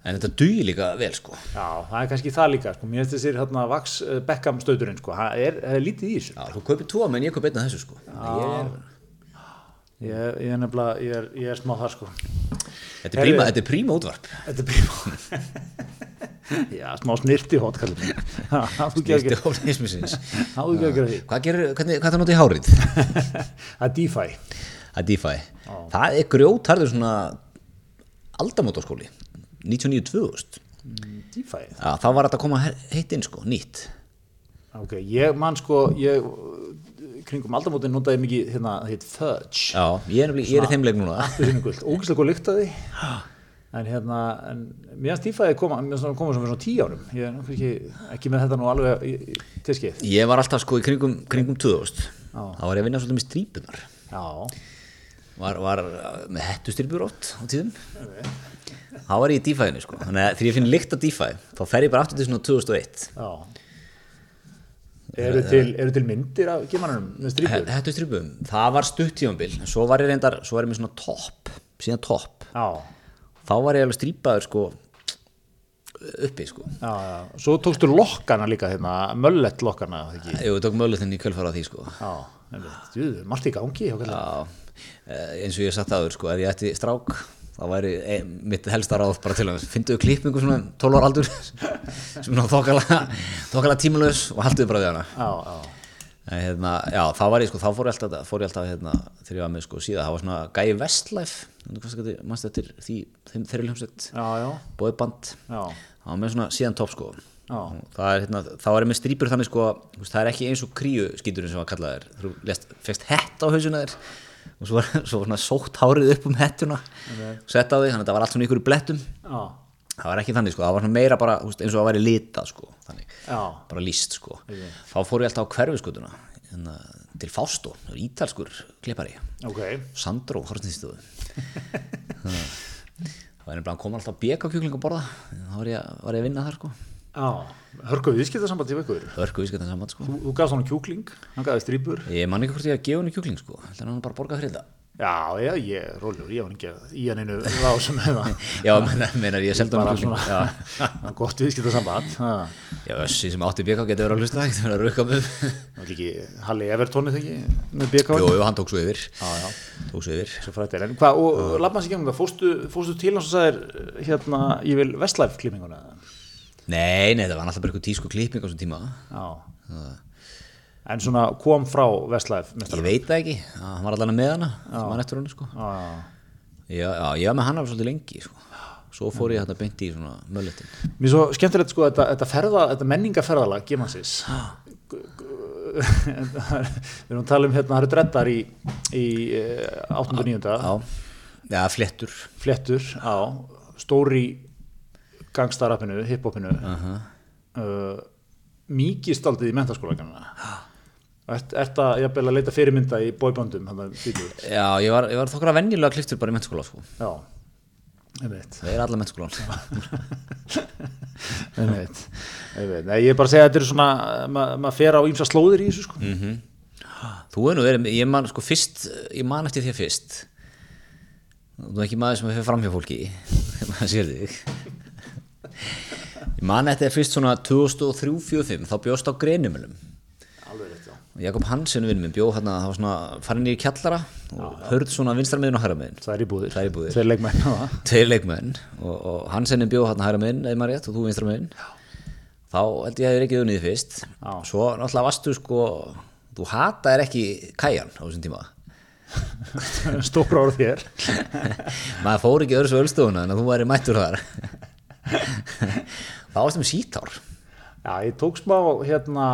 A: en þetta dugir líka vel sko.
B: Já, það er kannski það líka, sko, mér finnst þessir hérna Vax uh, Beckham stöðurinn, sko, það er, það er lítið í þessu.
A: Já, þú kaupir tvo menn ég kaup einn af þessu sko. Ég er,
B: Ég, ég er nefnilega, ég er, ég er smá þar, sko.
A: þetta, er príma, þetta er príma útvarp.
B: Þetta er príma. Já, smá snirti að ekki að gera því.
A: Hvað gerir, hvernig, hvað það notið í hárið?
B: Er DeFi.
A: að DeFi Það er grjótarður svona aldamótaskóli 99-2000
B: DeFi?
A: Já, þá var þetta að koma he- heitt inn sko, nýtt.
B: Ok, ég man sko, ég, kringum aldamótin notaði mikið, hérna, Fudge.
A: Já, ég er, er í þeim leik núna.
B: ógæslega góð lykt að því en hérna, en mér finnst tífæði koma, mér finnst það koma svona, svona tíu árum. Ég er ekki, ekki með þetta nú alveg í, í, til skeið
A: Ég var alltaf sko í kringum, kringum 2000
B: Já.
A: þá var ég að vinna svolítið með strípunar var, var uh, með hettustrýpur ótt á tíðum. Þá var ég í DeFi-inu sko. Þannig að þegar ég finn lykt á DeFi þá fer ég bara aftur til svona 2001
B: já. Eru til, eru til myndir af gemanunum með strípur?
A: hettustrýpum, það var stutt tífambil svo var ég reyndar, svo var ég með svona topp síðan topp,
B: já,
A: þá var ég alveg strýpaður sko uppi sko.
B: Já, já, svo tókstu lokkana líka hérna, möllet lokkana?
A: Jú, ég tók mögulegðin í kjölfara á því sko.
B: Margt í gangi
A: eh, eins og ég satt aður sko, ef ég ætti strák þá væri e, mitt helsta ráð bara til að fynduðu klippingu svona 12 ára aldur sem er þokkala tímalös og halduðu bara við hana.
B: Já, já,
A: en, hérna, já, þá var ég sko, þá fór ég alltaf, fór ég alltaf hérna, þegar ég var með sko síðan, það var svona gæi Westlife mannstu eftir því, þeim, þeirri hljómsveit?
B: Já,
A: það var með svona síðan topp sko. Það er hérna, þá er ég með strýpur þannig sko, það er ekki eins og kríu skíturinn sem var kallað þér, þú lest, fegst hett á hausuna þér og svo var, svo var svona sótt hárið upp um hettuna. Sett á þig, þannig að það var allt svona ykkur í blettum.
B: Já,
A: það var ekki þannig sko, það var meira bara veist, eins og það væri litað sko, þannig,
B: já,
A: bara líst sko. Þá fór ég alltaf á hverfiskutuna hérna, til var ítalskur klippari,
B: ok,
A: Sandro Horstinstöðu það var einhverjum koma alltaf bjekakjúkling að borða. Þá var ég, var ég að vinna þar sko.
B: Já, hörkuðu viðskiptasamband í vekkur
A: örku viðskiptan saman sko.
B: Þú, þú gafst hann kjúkling, hann gafði strípur
A: Ég man ekki hvort ég að gefa henni kjúkling sko. Þannig að hann bara borgað fyrir þetta
B: Já, já, ég, rólur, ég var ekki í hann einu rásum það
A: Já, menar ég
B: bara
A: hann
B: svona það gott viðskiptasamband það
A: já Össi sem átti BK getur verið að hlusta Það getur verið að rukka með
B: var ekki Halli Evertóni þegar með BK
A: Jú, jú, hann tók svo yfir.
B: Já, já,
A: Tók svo yfir.
B: Svo frættir en hvað, og lappa hans í gegnum það, fórstu til hans og sagðir hérna, ég vil Westlife klippinguna?
A: Nei, nei, það var alltaf bara eitthvað tísku klipping á þessum tíma.
B: Já En svona kom frá Westlife
A: Ég veit það ekki, Já, hann var allan með hana sem hann eftir hann sko.
B: Já, já,
A: Já, já, ég var með hann alveg svolítið lengi sko. Svo fór ég þetta beint í svona mölletin
B: Mér er svo skemmtilegt sko þetta, þetta, ferða, þetta menningaferðalag Gimansis Við erum að tala um hérna, það eru dreddar í, í 8. og 9.
A: Já, já, flettur
B: Flettur, á. Stóri gangstarapinu, hiphopinu. Uh uh, Mikið staldið í mentaskóla Ert, ert að jafnvel að leita fyrirmynda í bóiböndum að
A: Já, ég var, ég var þokkar að venjulega kliftur bara í mennskóla sko.
B: Já, einmitt.
A: Það er alla mennskólan
B: einmitt, einmitt. Nei, ég er bara að segja að þetta er svona maður ma fer á ímsa slóðir í þessu sko.
A: Mm. Þú er nú verið, ég man sko fyrst, ég man eftir því að fyrst. Þú er ekki maður sem er fyrir framhjá fólki það sér þig. Ég man þetta er fyrst svona 2003-2005 þá bjóst á
B: já
A: Jakob Hansen vinn minn bjó hérna það var svona farin í kjallara og hörð svona vinstarmiðin og hæramegin
B: það er í búðir,
A: Það er í búðir.
B: tveir leikmenn það.
A: tveir leikmenn og, og Hansenin bjó hérna hæramegin eða maður rétt og þú vinstarmiðin þá held ég að ég er ekki unnið fyrst.
B: Já.
A: svo náttúrulega varstu sko þú hataðir ekki kæjan á þessum tíma.
B: Stóra orð þér
A: maður fór ekki öðru svo ölstofuna en þú væri mættur þar. Þá
B: já, ég tók smá hérna,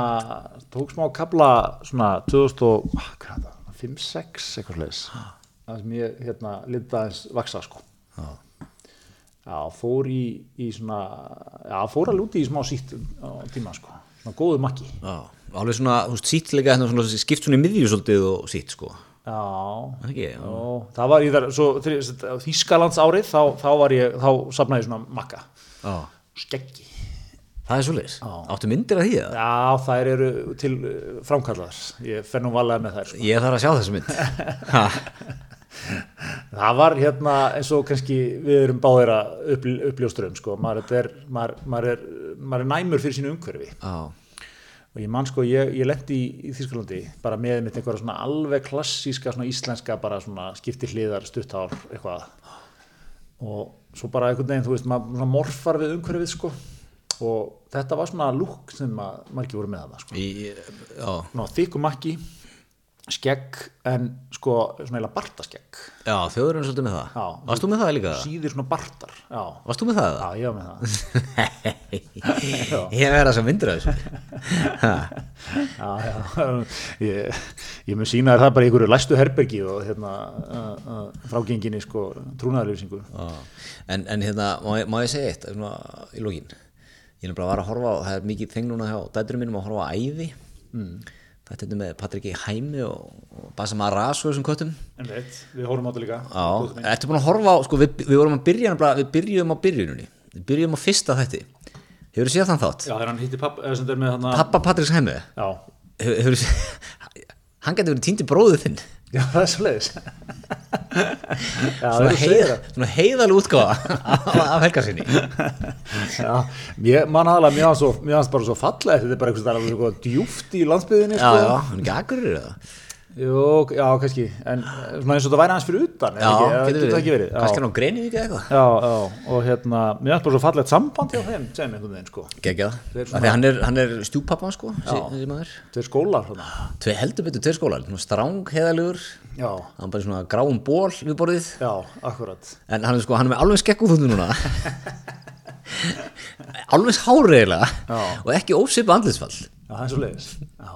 B: tók smá kabla svona 2005-6 eitthvað sliðis það sem ég hérna lita aðeins vaksa sko.
A: Já.
B: já, fór í, í svona já, fór alveg úti í smá sítt tíma sko, svona góðu makki.
A: Já, alveg svona, þú veist, sít líka hérna svona, skipt svona í miðju svolítið og sít sko.
B: Já,
A: ekki, já.
B: já það var í þar svo, Þýskalands árið þá, þá var ég, þá safnaði ég svona makka.
A: Skeggi Það er svolítið, áttu myndir af því eða?
B: Já, þær eru til uh, framkallaðar. Ég fer nú valega með þær. Sko.
A: Ég þarf að sjá þessu mynd
B: Það var hérna eins og kannski við erum báðir að upp, uppljóstra um, sko. Maður er, maður, maður, er, maður er næmur fyrir sínu umhverfi.
A: Já,
B: Og ég man sko, ég, ég lendi í, í Þýskalandi bara með mitt einhverja svona alveg klassíska, svona íslenska, bara svona skipti hliðar, stuttár, eitthvað. Og svo bara einhvern veginn, þú veist, maður morfar við umhverfið, sko. Og þetta var svona lúk sem að margir voru með það, sko. Ná, þykku makki, skegg, en sko, svona eila bartaskegg.
A: já þjóður er svolítið með það
B: Já.
A: Varst þú með það líka?
B: Síðir svona bartar, já.
A: Varst þú með það?
B: Já, ég var með það.
A: Ég verða þess að myndir af þessu
B: Já, já, ég, ég mun sína það bara í einhverju læstu herbergi og hérna uh, uh, frágenginni sko trúnaðarlýsingu.
A: já. En, en hérna, má, ég- má ég segja eitt í lógin Ég er bara að horfa á, það er mikið þeng núna hjá dæturum mínum að horfa á æði mm. Þetta er með Patriki Hæmi og, og Basa Maras og þessum köttum.
B: En veit, við horfum á þetta líka.
A: Já, ertu búin að horfa á, sko, við, við vorum að byrja við byrjuðum á byrjunni við byrjuðum á fyrsta þætti. Hefur þú séð þann þátt?
B: Já, þegar hann hitti papp, eða sem þetta er með hann
A: Pappa Patriks Hæmi?
B: Já,
A: Hefur þú séð Hann getur verið týndi bróðið þinn
B: já, það er svo leiðis. það
A: Svona,
B: svo
A: heiða, svona heiðal útgáfa af, af helga sinni
B: Já, ég man aðalega, mér fannst bara svo fallega, þetta er bara eitthvað djúft í landsbyðinni,
A: Já,
B: sko.
A: já, hann er ekki akkurir eða
B: Jú, já, kannski, en eh, svona eins og það væri hans fyrir utan,
A: Já,
B: ekki,
A: getur
B: það ekki verið. Já.
A: Kannski hann á greinu ekki eitthvað
B: Já, já, og hérna, mér finnst bara svo fallegt samband hjá þeim, sem einhvern veginn, sko. Þeir
A: það Af Því hann er, er stjúpappa sko þessi, maður
B: Þeir skólar, svona.
A: Tvei heldur betur tveir skólar svona Stráng heiðalugur
B: Já,
A: Hann bara svona gráum ból við borðið
B: já, akkurat.
A: En hann er sko, hann er með alveg skeggúþundu núna Alveg háreigilega
B: Já.
A: Og ekki ósipa andlisfall
B: Já, það er svo leiðis. Já.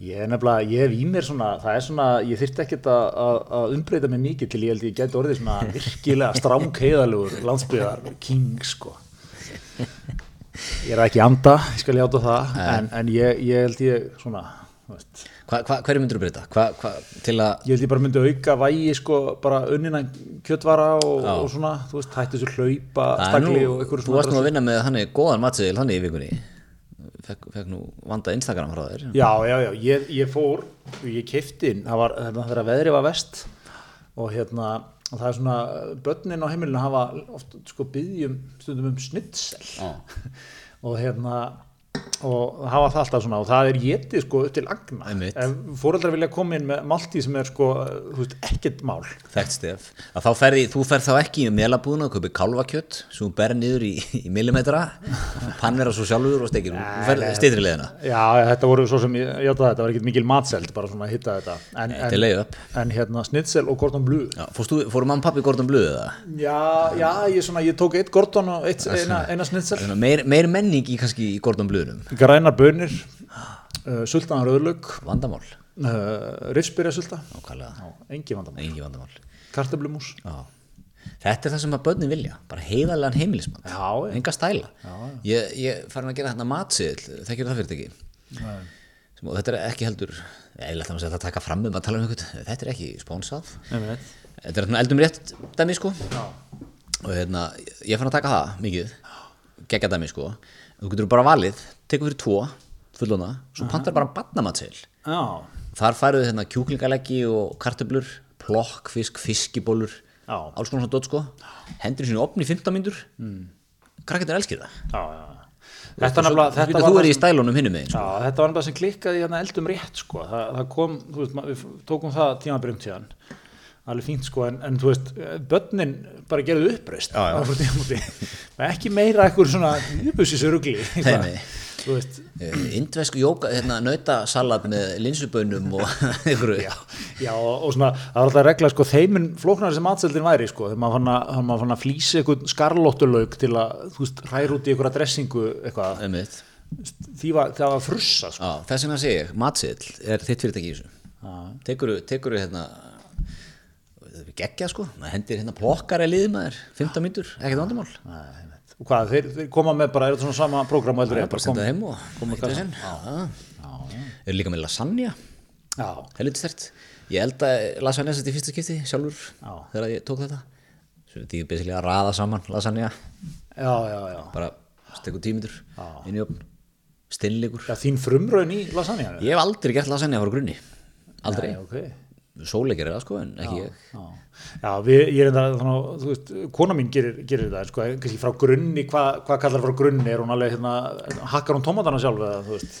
B: Ég er nefnilega, ég hef í mér svona, það er svona, ég þyrfti ekkert að, umbreyta mig mikið til ég held ég gæti orðið svona virkilega stráng heiðalugur landsbyðar king, sko. Ég er ekki anda, ég skal hjáta það, en, en ég, ég held ég svona, veist,
A: hva, hva, Hverju myndur þú breyta? Hva, hva, til að
B: ég held ég bara myndi auka vægi sko bara unnina kjötvara og, og svona, þú veist, hætti þessu hlaupa stakli og einhverju
A: Þú varst nú að vinna með hann góðan matseðil hann í vikunni Fekk, fekk nú vanda Instagram frá þér
B: Já, já, já, ég, ég fór ég kefti inn, það var þegar veðrið var vest og hérna og það er svona, börnin á heimilinu hafa oft sko byggjum stundum um snitsel
A: Já.
B: og hérna og hafa það alltaf svona og það er getið sko upp til agna. Ef fóreldrar vilja koma inn með malti sem er sko, þú veist, ekkert mál.
A: Þekkt stef. Að þá ferði, Þú ferð þá ekki í melabúðuna og kaupir kálfakjött sem þú berð niður í, í millimetra pannir á svo sjálfur og stekir Þú ferð stýtri leðina
B: Já, þetta voru svo sem, ég játa það, þetta var ekkert mikil matseld bara svona að hitta þetta. En,
A: upp.
B: en hérna snitsel og Gordon Blue.
A: Já, Fórstu, fóru og pappi Gordon Blue eða?
B: Já, já, ég, svona, ég tók eitt Gordon og eitt, eina, eina
A: Blueunum
B: Grænar bönir, uh, sultanar rauðlaug
A: Vandamál.
B: Uh, Rifsbyrja sulta Engi vandamál.
A: Engi vandamál.
B: Kartablumús
A: Já. Þetta er það sem að börnin vilja bara heiðarlegan heimilismann
B: Já, já.
A: enga stæla. Ég, ég farin að gera þetta matsiðil þekkir það fyrir ekki sem, og þetta er ekki heldur eða það að taka fram um að tala um eitthvað þetta er ekki spónsað. Þetta er eldum rétt dæmi sko.
B: Já,
A: og hérna, ég fann að taka það mikið geggja dæmi sko þú getur bara valið, tekur fyrir tvo fullona, svo pantar bara badnamatsiðil
B: já,
A: þar færuðu hérna kjúklingaleggi og kartöblur plokkfisk, fiskibólur
B: Já.
A: alls konar svona dót sko hendur sínu opni í 15 mínútur mm. krakkarnir elskir það
B: já. Þetta, nefnilega,
A: Þetta
B: þetta,
A: þú
B: var
A: er í
B: Já,
A: sko.
B: þetta var nefnilega sem klikkaði eldum rétt sko. Þa, það kom, veist, við tókum það tímabrjönd síðan alveg fínt sko, en, en þú veist börnin bara gerðu uppreist
A: Já, já.
B: ekki meira eitthvað svona yfirbussis rugli
A: Nei, nei.
B: þú veist.
A: Indvesku jóka, hérna, nautasalat með linsubönum og einhverju.
B: Já, já og svona, það var alltaf regla sko, þeimin flóknar sem matseldin væri sko, þegar maður fann fann að flýsa eitthvað skarlóttulauk til að, þú veist, hræra út í eitthvað dressingu eitthvað, var, það var frussa sko.
A: Já, þess vegna segi ég, matsill er þitt fyrirtæki í þessu. Tekuru, tekuru hérna þetta er geggja sko, maður hendir hérna plokkar eða liðmaður, 15 mínútur, ekkert vandamál.
B: Nei, og hvað, þeir, þeir koma með bara, er þetta svona sama prógram og
A: Það er? Bara að senda það heim og
B: koma kassan.
A: sinn. er líka með lasagna. Helviti stert ég held að lasagna þetta í fyrsta skipti sjálfur
B: Já.
A: þegar ég tók þetta. Þetta er basically að raða saman lasagna. Bara stekur tímitur inn í opn stinnleikur
B: já þín frumraun í lasagna
A: ég hef aldrei gert lasagna frá grunni. Aldrei,
B: Nei, okay.
A: Sóli gerir það sko en ekki ég.
B: Já, já við, ég er enda þannig að, þú veist, kona mín gerir, gerir það, sko, kannski frá grunni, hvað hva kallar frá grunni, er hún alveg, hérna, hakkar hún tómatana sjálf eða, þú veist,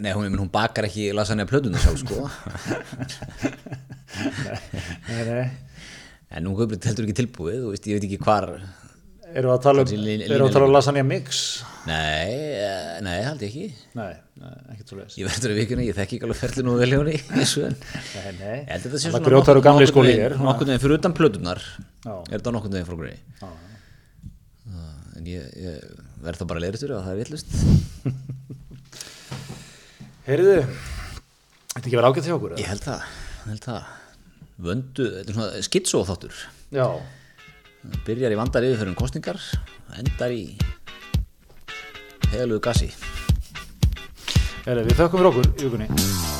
A: Nei, hún, hún bakar ekki lasagna plötuna sjálf sko.
B: Nei, nei,
A: en nú höfður heldur ekki tilbúið þú veist, ég veit ekki hvar
B: við að tala um, að tala um lasagna mix?
A: nei, eh, nei, held ég ekki
B: Nei, ekkert svo leiðis.
A: ég verður að vikuna, ég þekki ekki alveg ferli nú vel hjá henni þessu en
B: Nei, nei,
A: að
B: Það
A: svona
B: grjótaru
A: nokkurn-
B: gamli skóli.
A: Nokkurn veginn fyrir utan plötunar. Er þetta nokkurn veginn frá
B: Já,
A: En ég, ég verð þá bara leiritur ef það er villust
B: Heyrðu, þetta ekki verið ágætt hjá okkur? eða?
A: Ég held það, ég held það Vöndu, þetta er svona skitsóþáttur
B: Já,
A: Byrjar í vandar yfirferðum kostningar Endar í Heðalugu gassi
B: Heyrðu, við þökkum fyrir okkur í vikunni.